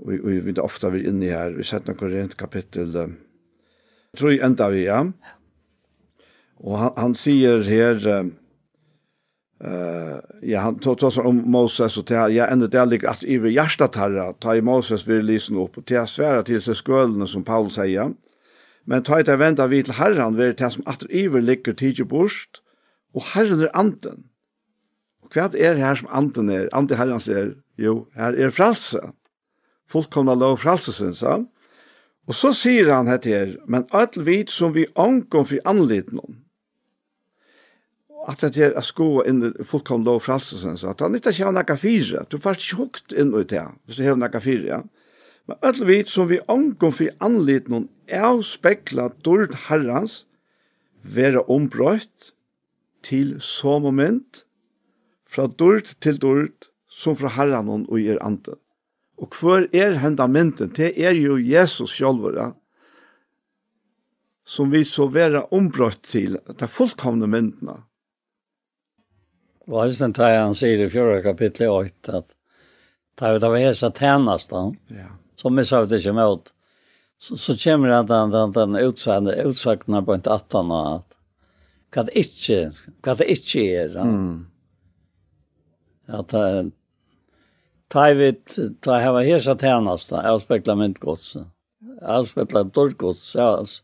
og vi vet ofta vi inne her, vi sett noen rent kapittel, jeg tror jeg enda vi, ja. Og han, han sier her, uh, ja, han tar oss om Moses, og til, ja, enda det ligger at iver hjertet herre, ta i Moses vil lysen opp, og til svære til seg skølene, som Paul sier, men ta i det venda vi til herren, vil det som at iver ligger tidlig bort, og herren er anden. Og hva er her som anden er, anden herren sier, jo, her er fralse fullkomna lov fralsesins. Og så sier han hette her, men alt vit som vi ankom fri anliten om, at det er å sko inn i fullkomna lov fralsesins, at han ikke har nekka fire, du får ikke hukt inn i det, hvis du har nekka fire, ja. Men alt vit som vi ankom fri anliten om, er å spekla dård herrans, være ombrøyt til så moment, fra dård til dård, som fra herran og i er ante. Og hver er henda mynden? Det er jo Jesus sjálfur, ja? som vi så vera ombrott til, det er fullkomne myndene. Hva er det er han sier i fjorda kapitlet 8, at det er av hesa tænastan, ja. som vi sa det ikke med, så, så kommer det den, den, den utsagna, utsagna på en attan, at hva det ikke, hva det ikke er. Ja. Mm. At det ta vi ta hava hesa tärnasta avspekla myndgods. Avspegla ja, alltså.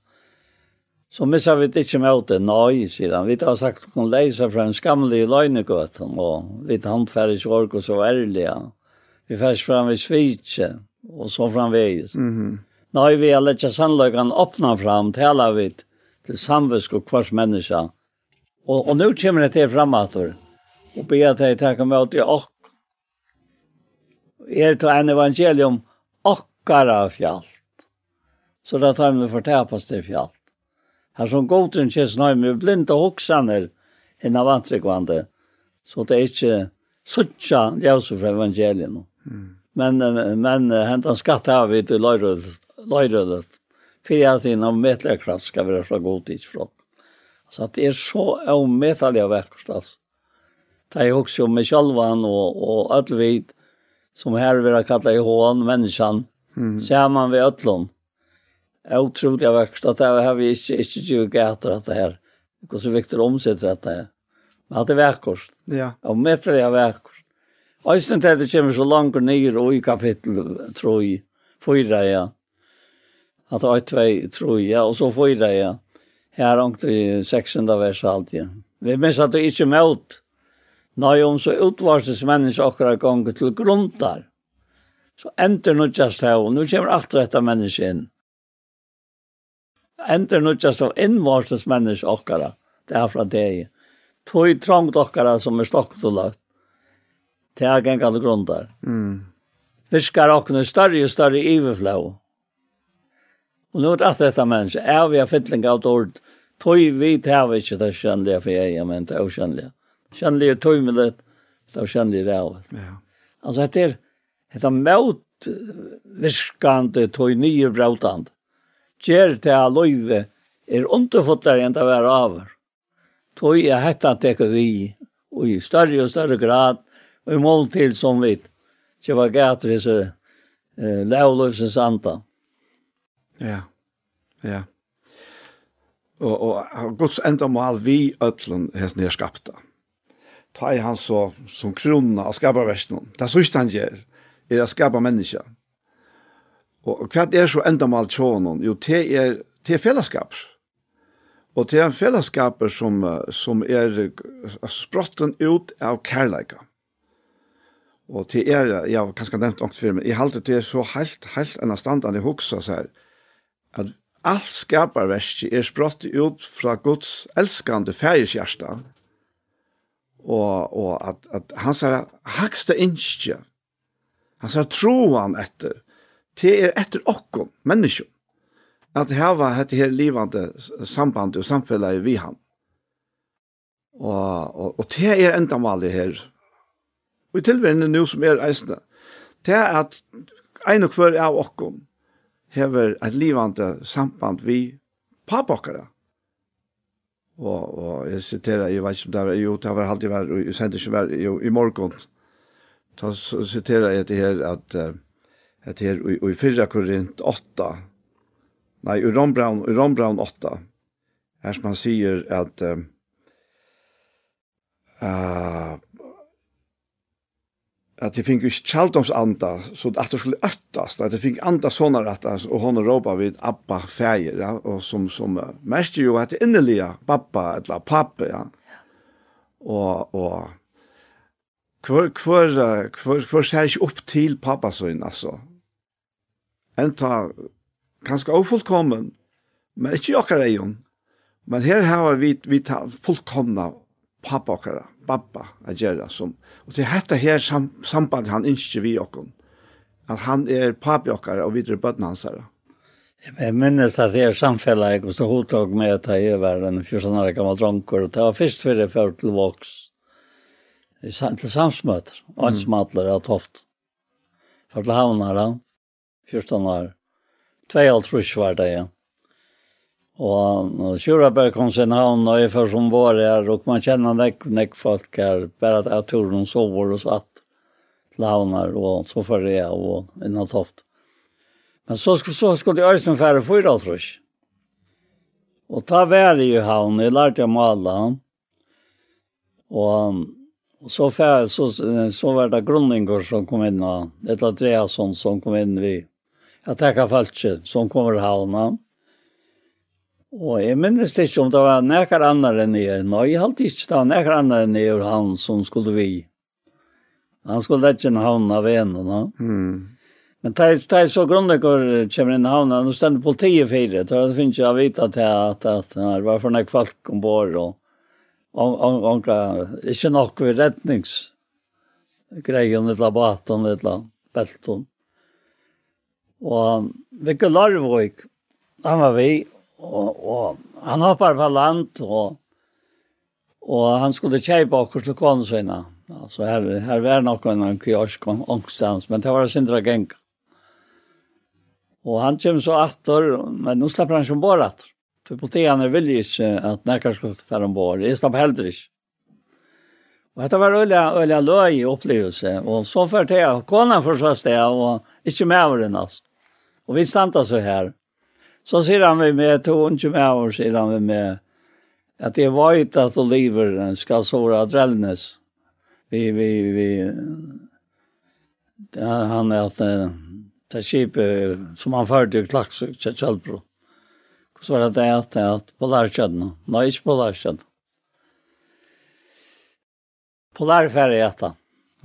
Så missa vi inte med det, sier han. Vi har sagt at hun leiser fra en skamlig løgnegøt, og vi har handfärdigt ork og så ærlige. Vi färs fram vid svitse og så framvägs. Mm -hmm. Nej, vi har lätt sannløkene öppna fram, talar vi til samvisk og kvars menneske. Og, og nå kommer det til framåt. og be at jeg tackar med åt i er til en evangelium akkara fjallt. Så da tar vi fortapas til fjallt. Her som godin kjes nøy med blinde hoksaner hinn av så det er ikke suttja ljøse fra evangelium. Mm. Men, men hentan skatt av vi til løyrødet, fyrir at hinn av metlerkraft skal være fra godidsflokk. Så det er så avmetallig av vekkert, altså. Det er jo også med sjølvan og, og alle vidt, som här vill jag kalla i hån, människan, mm. man vid ötlån. Otroligt vackert att det har vi inte, inte tjugo äter att det här. Hur så viktigt omsätts att det här. Men att det är verkost. Ja. Och mäter det är verkost. Östen till det kommer så långt ner och i kapitel 3, 4, ja. Att det är 2, 3, ja, och så 4, ja. Här omkring 16 vers alltid. Vi minns att det är inte mot. Nei, om så utvarses menneska akkurat ganger til grundar. Så ender just her, og nå kommer alt dette menneska inn. Ender just av innvarses menneska akkurat, det er fra deg. Tøy trangt akkurat som er stokket og lagt. Det er ganger til grundar. Mm. Fiskar akkurat større og større iverflå. Og nå er det alt dette menneska, er vi er fytling av dård, tøy vi tar vi ikke det kjønnelige for jeg, men det er skjønnelige kjennelig tøymelig, det var kjennelig rævet. Ja. Altså, dette er, dette er møt virkande, tøy nye brautande. Gjer til a løyve er underfottere enn det var over. Tøy er hetta teker vi, og i større og større grad, og i mål til som vi, ikke var gater i så eh, lavløsens anta. Ja, ja. Og, og Guds enda mål vi øtlen hesten er skapta ta i han så som krona av skaparversen. Det er sørste han gjør, er å skapa menneska. Og hva er så enda med alt Jo, det er, det er fellesskap. Og det er en fellesskap som, som er sprotten ut av kærleika. Og det er, jeg har kanskje nevnt ångt for meg, jeg halte det er så helt, helt enn standan jeg hoksa så her, at alt skaparverket er sprott ut fra Guds elskande fægerskjersta, og, og at, at han er hakste innskje, han sier troan etter, til er etter okkom, menneskjum, at heva dette her livande samband og samfellet vi han. Og, og, og til er endamalig her, og i tilværende nu som er eisne, til at ein og hver av okkom hever et livande samband vi papokkara, og, og jeg siterer, jeg vet ikke om det var, jo, det var alltid var, jeg sendte ikke vært, jo, i morgen, så siterer jeg det her, at, at her, og i 4 Korint 8, nei, i Rombraun, i Rombraun 8, her som han sier at, uh, att det fick ju Charltons anda så at det skulle öttas at det fikk anda sånne rettas, och hon råpa vid Abba feir, ja? och som som mest ju att innelige pappa eller pappa ja och och hver, hver, hver ser ikke opp til pappa så in alltså en ta ofullkommen men ikke jag kan men her har vi vi ta fullkomna pappa okkara, pappa, a gjerra som. Og til hetta her sam samband han innskje vi okkon. At han er pappa okkara og videre bøtten hans her. Jeg minnes at jeg er samfellet, og så hodtog med at jeg var en 14 år gammel dronker, og det var først før jeg førte til voks. Til samsmøter, og en smatler av toft. For til havnere, 14 år. Tvei alt rusk var det igjen. Og Sjuraberg kom sin havn, og jeg først som var her, og man kjenner nek, nek folk her, bare at jeg tror noen sover og satt til havner, og så for jeg, og innan toft. Men så, så skulle jeg som færre fyra, tror jeg. Og ta vær i havn, jeg lærte jeg male, og, og så, færre, så, så var det grunninger som kom inn, og et eller annet som kom inn vi. Jeg tenker falsk, som kommer havna. Og jeg minnes ikke om det var nekker andre enn jeg. Nei, jeg halte ikke det var nekker andre enn jeg han som skulle vi. Han skulle ikke inn havn av en. No? Mm. Men det er så grunnig hvor kommer inn i havn. Nå stender politiet fire. Det finnes ikke å vite at at, at det var for nek folk ombord. Og, og, og, og, ikke nok ved redningsgreien, et eller baten, et eller belten. Og Vikke Larvøk, han var vi, og, og han hoppar på land og og han skulle kjeipa akkurat til kone sina. Altså her, her var nok en kiosk ångstans, men det var sindra geng. Og han kommer så atter, men nå slipper han ikke ombord atter. Til politien er vilje ikke at nekker skal være ombord. Jeg slipper heller ikke. Og dette var øyla, øyla løy i opplevelse. Og så førte jeg, kona for så sted, og ikke med over den altså. Og vi standa så her. Så sier han vi med, to og ikke med år, sier han vi med, at det var ikke at du lever, skal såra drellnes. Vi, vi, vi, ja, han er at det skipet som han førte i Klaks, ikke Kjellbro. Så var det det at det er at Polarkjødden, nei, ikke Polarkjødden. Polarferie etter,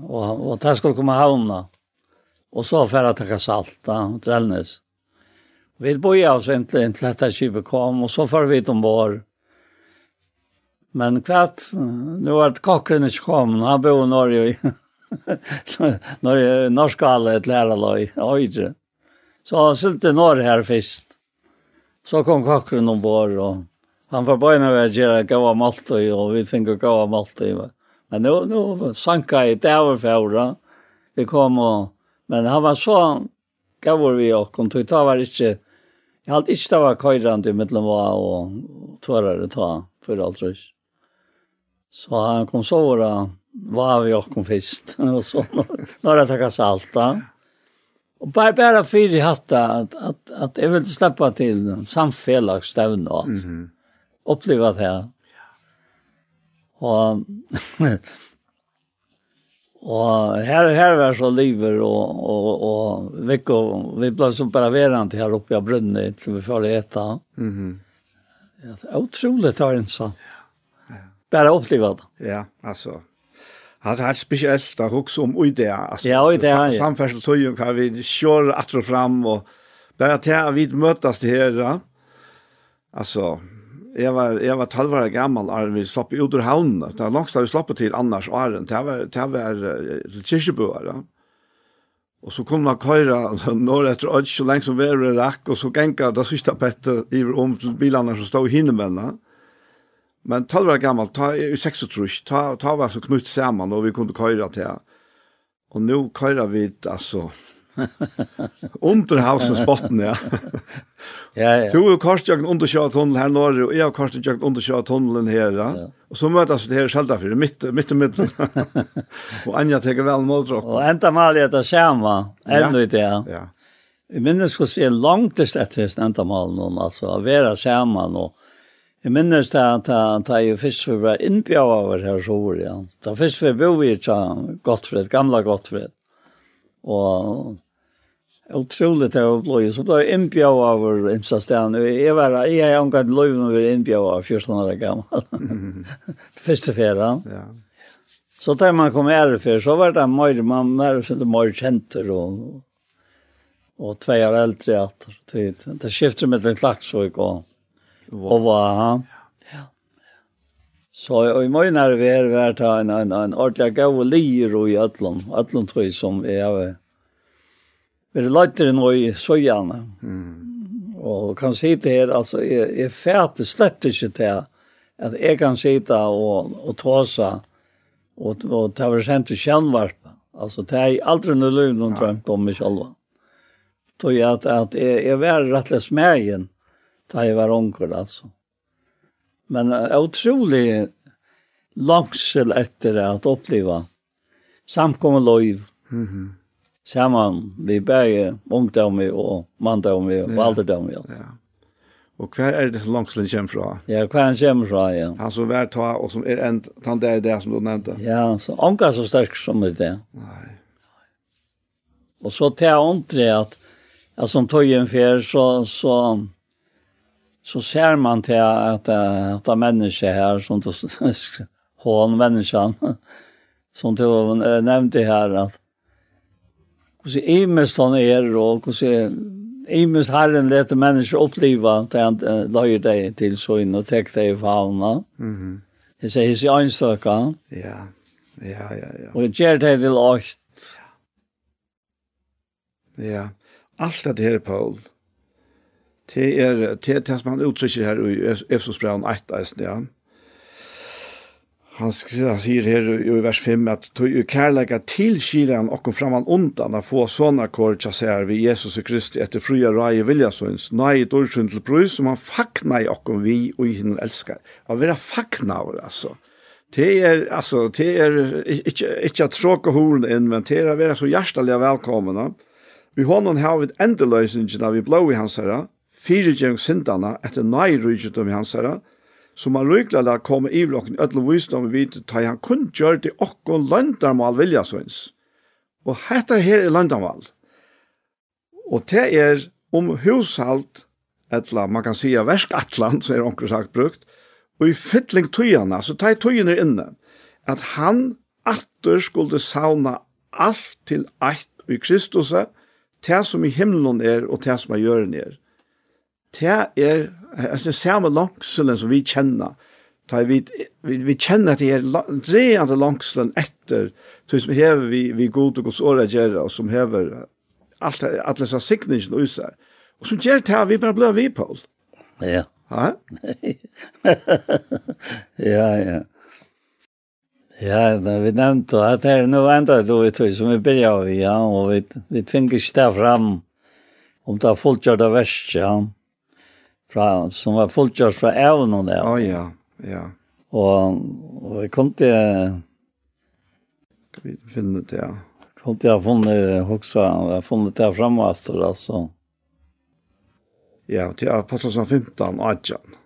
og, og det skulle komme havna. Og så færre til Kassalta og Trellnes. Vi började oss egentligen till detta kibet kom och så får vi ombord. Men kvart, nu har kockren inte kommit, han bor i Norge. Norge, norska alla ett lärarlag, ojde. Så han sylte Norge här först. Så kom kockren ombord och han var bara med att göra gåa maltøy, och vi fick gåa maltøy. Men nu, nu sanka i däverfjärda. Vi kom och, men han var så gav vi och kom tog ta var inte Jeg har ikke var køyrant i middelen var og tørre ta for alt røys. Så han kom så over var vi och kom först och så några salt salta. Och bara bara för i hatta att att att jag vill släppa till samfällagsstövn då. Mhm. Uppleva det här. Och Og her, her var så livet, og, og, og vi, vi ble så bare verant her oppe av brunnen så vi får etta. Mm -hmm. ja, det er utrolig tar en sånn. Ja. Ja. Bare oppleva det. Ja, altså. Han har spesielt å huske om idea. Altså, ja, idea, ja. Samferdsel tøyen kan vi kjøre atter og fram, og bare til at vi møtes til her, ja. Altså, jeg var jeg var 12 år gammel, og vi slapp ut ur havnen. Det var långt vi slapp til annars åren. Det var det var til Kirchebø ja. Og så kunne man køyre når etter Öds så lenge som vi var rakk, og så genka det siste pettet i om til bilene som stod i hinnemennene. Men 12 år gammal, ta i 6 trus, ta ta var så knutt samman og vi kunne köra til. Og nå köra vi altså, under havsens botten, ja. ja, ja. Du har kort korsjøkken undersjøet tunnel her nå, og jeg har kort korsjøkken undersjøet tunnelen her, ja. Og så møtes vi her sjelda for, midt, midt og midt. og Anja teker vel måldrokk. Og enda mal i etter skjerma, enda i det, ja. ja. Jeg minnes hos jeg langtest etter hvis enda mal noen, altså, å være skjerma nå. Jeg minnes det at da jo først for å være var over her så var, ja. Da først for å bo i et Gottfred, gamle Gottfred. Og utrolig til å bli. Så ble jeg innbjøv av Imsa Sten. Jeg var, jeg har omgått løyv når jeg var innbjøv av 14 år gammel. Første ferie. Ja. Så da man kom her før, så var det mer, man var det mer kjenter og, og tve år eldre det skiftet med den klaksøk og, og var han. Så og i mina vär vart ha en en en ordentlig gav og lir i allan allan tror jeg som er är Vi er det nog i sojana. Mm. Og kan si det her, altså, jeg, jeg fæter slett ikke til at jeg kan sitte og, og ta seg og, og ta väl sendt til kärnvarp. Altså, det er aldri noe lugn noen drømt om meg selv. mig jeg at, at jeg, jeg var rett og slett mägen. da jeg var onkel altså. Mm men uh, utrolig langsel etter at oppleva samkomne lov, Mm -hmm. Saman vi bæg ungdom og manndom og ja. alderdom. Ja. ja. Og hva er det så langselen kommer fra? Ja, hver han kommer fra, ja. Han som er ta, og som er en, han der er det som du nevnte. Ja, så unga så sterk som det er. Nei. Og så til jeg åndre at, at som tøyen fer, så, så så ser man till att att det människa här som du hon menneskene, som du nämnde här att hur ser imes han är och hur ser imes herren låter människor uppleva att han lägger dig till så in och täcker dig i fauna. Mhm. Det säger his ansökan. Ja. Ja, ja, ja. Och Jared til åkt. Ja. Alt det her, Paul. Det er det, det som han uttrykker her i Efsosbrevet 1, eisen, ja. Han, han sier her i vers 5 at «Tog jo kærlega til kilen og kom fram undan a få sånne kår tja ser vi Jesus og Kristi etter fria rai viljasøyns, nei et ordsyn til brus som han fakna i okkom vi og i hinn elskar». Han vil ha fakna over, altså. Det er, altså, det er ikke, ikke at tråka horen inn, men det er å være så hjertelig velkommen. Vi har noen her vi endeløsningen av vi blå i hans herre, fyrigjeng syndana etter nei rujkjøtum i hans herra, som han ryglala kom i vlokken ødel visdom vid ta han kun gjør til okkon landarmal vilja svins. Og hetta her er landarmal. Og det er om hushalt, etla, man kan sija verskatlan, som er onker sagt brukt, og i fytling tøyana, så tar tøyene inne, at han atter skulle sauna alt til eit i Kristus, det som i himmelen er, og det som er gjøren er det er altså samme langselen som vi kjenner. Ta vi vi, vi kjenner at det er rent langselen etter så som hever vi vi god og oss åra gjøre og som hever alt alle så signingen og så Og som gjør det vi bare blir vi på. Ja. Ha? ja, ja. Ja, da vi nevnte at det er noe enda då vi tog som vi börjar av, ja, og vi, vi tvingar ikke det fram om det er fullkjørt av verst. Ja fra, som var fullkjørs fra evnen og det. Å oh, ja, ja. Og, og jeg kom til, Skal vi finne det, ja. Kom til jeg funnet hoksa, jeg har funnet det fremme etter, altså. Ja, til Apostelsen 15, Adjan.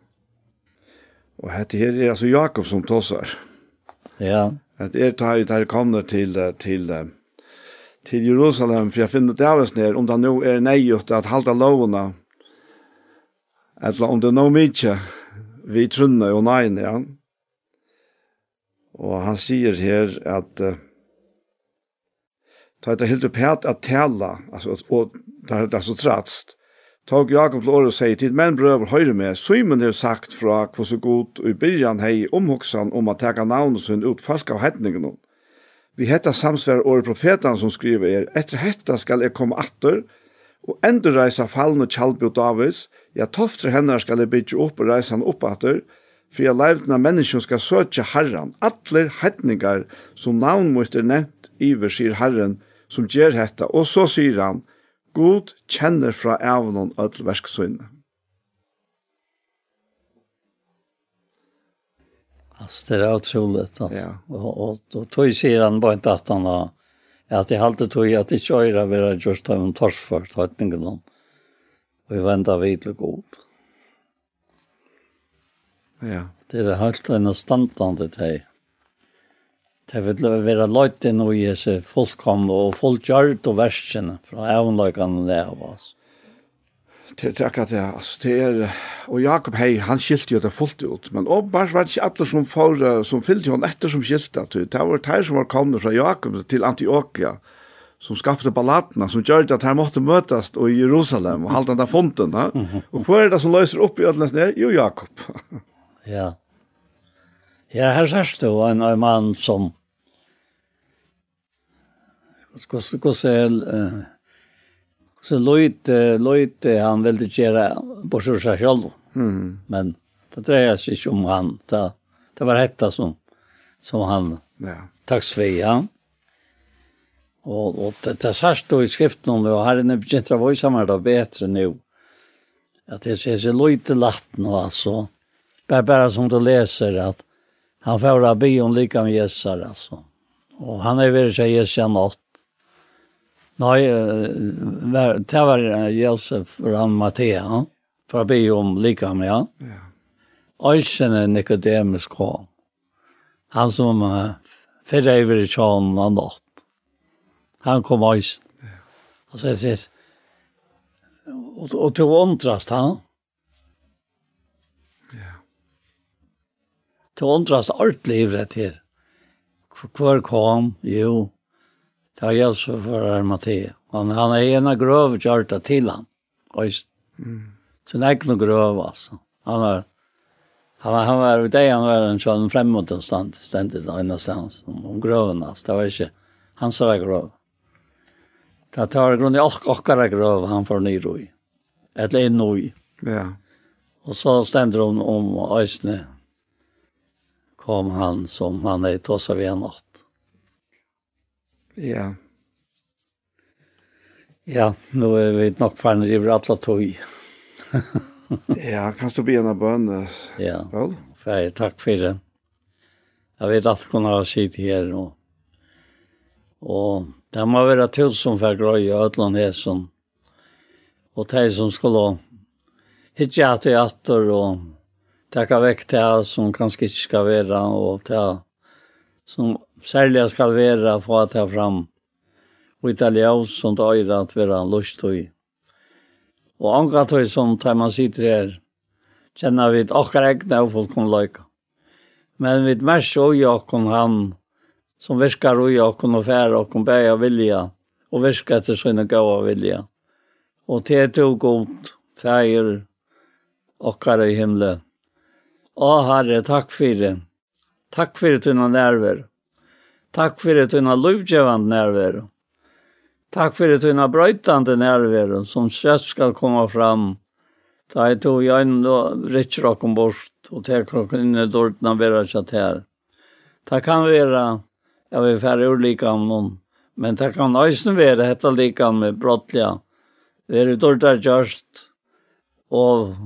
Og hette her er altså Jakob som tåser. Ja. Det er tar jo kommer til, til, til Jerusalem, for jeg finner det av oss ned, om det nå er nøyert at halte lovene, Etla om det nå mykje, vi trunner jo nei, ja. Og han sier her at uh, ta etter helt opp at tala, altså, alltså och där så tratst tog Jakob Lore och säger till men bröder höra med Simon har sagt från hur så god i början hej omhoksan om att teka navnet sin ut falska av hetningen vi hetta samsver året profetan som skriver er etter hetta skall jag komma åter og endurreisa fallen og kjallbi og Davids, ja tofter hennar skal jeg bytje opp og reisa han opp atter, for jeg leivdna menneskjen skal søtja herran, atler hettningar som navn mot er nevnt iver, sier herren, som gjer hetta, og så sier han, God kjenner fra evnen og til verskesøyne. Altså, det er utrolig, altså. Ja. Og, og, og tog sier han bare ikke at han har at jeg halte tog at jeg ikke øyre var jeg gjørst av en torsført høytningen noen. Og jeg ventet videre god. Ja. Det er helt en standande teg. Det vil være løyte nå i seg fullkomne og fullgjørt og versene fra evnløkene det av oss. Ja til takka det, altså, det er, og Jakob Hei, han skilte jo det fullt ut, men åpenbart var det ikke alle som, for, som fyllte hon etter som skilte, det var det som var kommet fra Jakob til Antioquia, som skapte ballatene, som gjør at her måtte møtes i Jerusalem og halte den fonden, ja? og hva er det som løser opp i ødelen ned? Jo, Jakob. ja. Ja, her sørst det en, en mann som, hvordan er det, Så Lloyd, Lloyd han ville göra på sig själv. Mm. Men det drejer sig ikke om han. Det, det var hetta som, som han ja. takk svei Och Og, og det, det sørst i skriften om det, og her er begynt å være sammen da bedre nå. At det ser seg løyte latt nå, altså. Bare, bare som du leser, at han får å be om lika med Jesus, altså. Og han er veldig seg Jesus natt. Nei, det var Josef från Mattea, for å be om lika med han. Ja. er Nicodemus kom. Han som uh, förra över i tjånen han natt. Han kom Øysen. Ja. Och så sier, och, och tog åndrast han. Ja. Tog åndrast alt livet här. Hvor kom, jo, Det var Jesus for Arimathea. Han, han er en av grøve kjørta til han. Øyst. Mm. Så det er ikke noe grøve, altså. Han var, han, han var, det han var en sånn fremmedstand, stendet da, en stans, om grøven, altså. Det var ikke, han sa var grøve. Det tar grunn i ok okkara grøve han får nyro i. Eller en i. Ja. Og så stender hun om øysene kom han som han er tossa ved natt. Ja. Ja, nå er vi nok ferdig i alle tog. ja, kan du be en av bønene? Ja, ferdig. Takk for det. Jeg vet at hun har sitt her nå. Og det må være tusen for grøy og ødelen her som og de som skulle hitje at i atter og takke vekk det som kanskje ikke skal være og det som særlig skal være for at ta fram og italiaus som det øyre at være lust og og angat høy som tar man sitter her kjenner vi akkar egne og folk kommer løyka men vi mers og jakken han som virkar og jakken og fær og kom bæja vilja og virkar etter sånne gava vilja og til to godt fær akkar i himmelen Å Herre, takk for det. Takk for det tunne nerver. Takk fyrir tunna lovgjevande nærvero. Takk fyrir tunna brøytande nærvero som sjøst skal komme fram. Da jeg tog jeg inn og rikker dere bort og tar dere inn i dårtene og være kjatt her. Det kan være, jeg vil færre ulike om noen, men det kan også være dette like med brottlige. Være dårtene kjørst og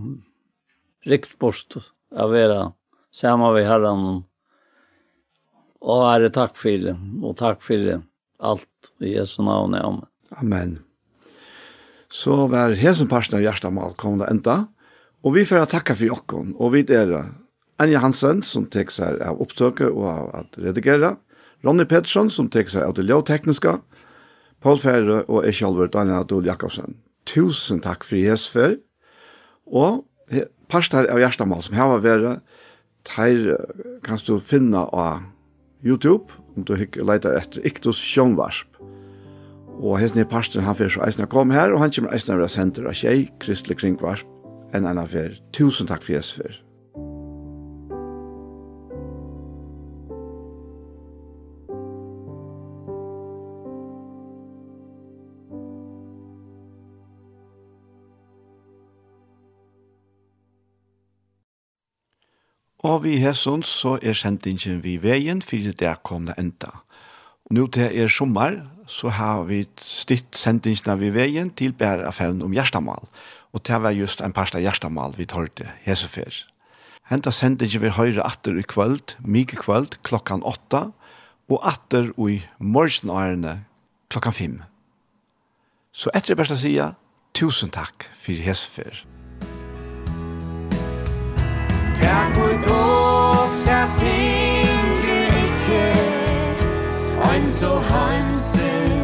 rikt bort av være sammen med herren. Og Herre, takk for det, og takk for det, alt i Jesu navn er om. Amen. Så var hesen parsten av hjertemål kom det enda, og vi får takka for jokken, og vi er Anja Hansen, som tek seg av opptøket og av at redigere, Ronny Pettersson, som tek seg av det lovtekniske, Paul Ferre og jeg selv, Daniel Adol Jakobsen. Tusen takk for Jesu for, og parsten av hjertemål som her var vært, Her kan du finne av YouTube, om du leitar etter Iktus Sjønvarp. Og hesten i parsten, han fyrir så eisne kom her, og han kommer eisne vera sender av tjei, Kristelig Kringvarsp, enn enn han fyrir. Tusen takk for jeg Og vi hessons så er sendingen vi veien, for det er kommet enda. Og nå til er sommer, så har vi stitt sendingen vi veien til bare affæren om Gjerstamal. Og det var just en parst av Gjerstamal vi til Hesefer. Henta sendingen vi høyre atter i kvöld, mye kvöld, klokkan åtta, og atter i morgenårene klokkan fem. Så etter det beste sida, tusen takk for Hesefer. Akkur dokta tinger ikkje Ein so heimsig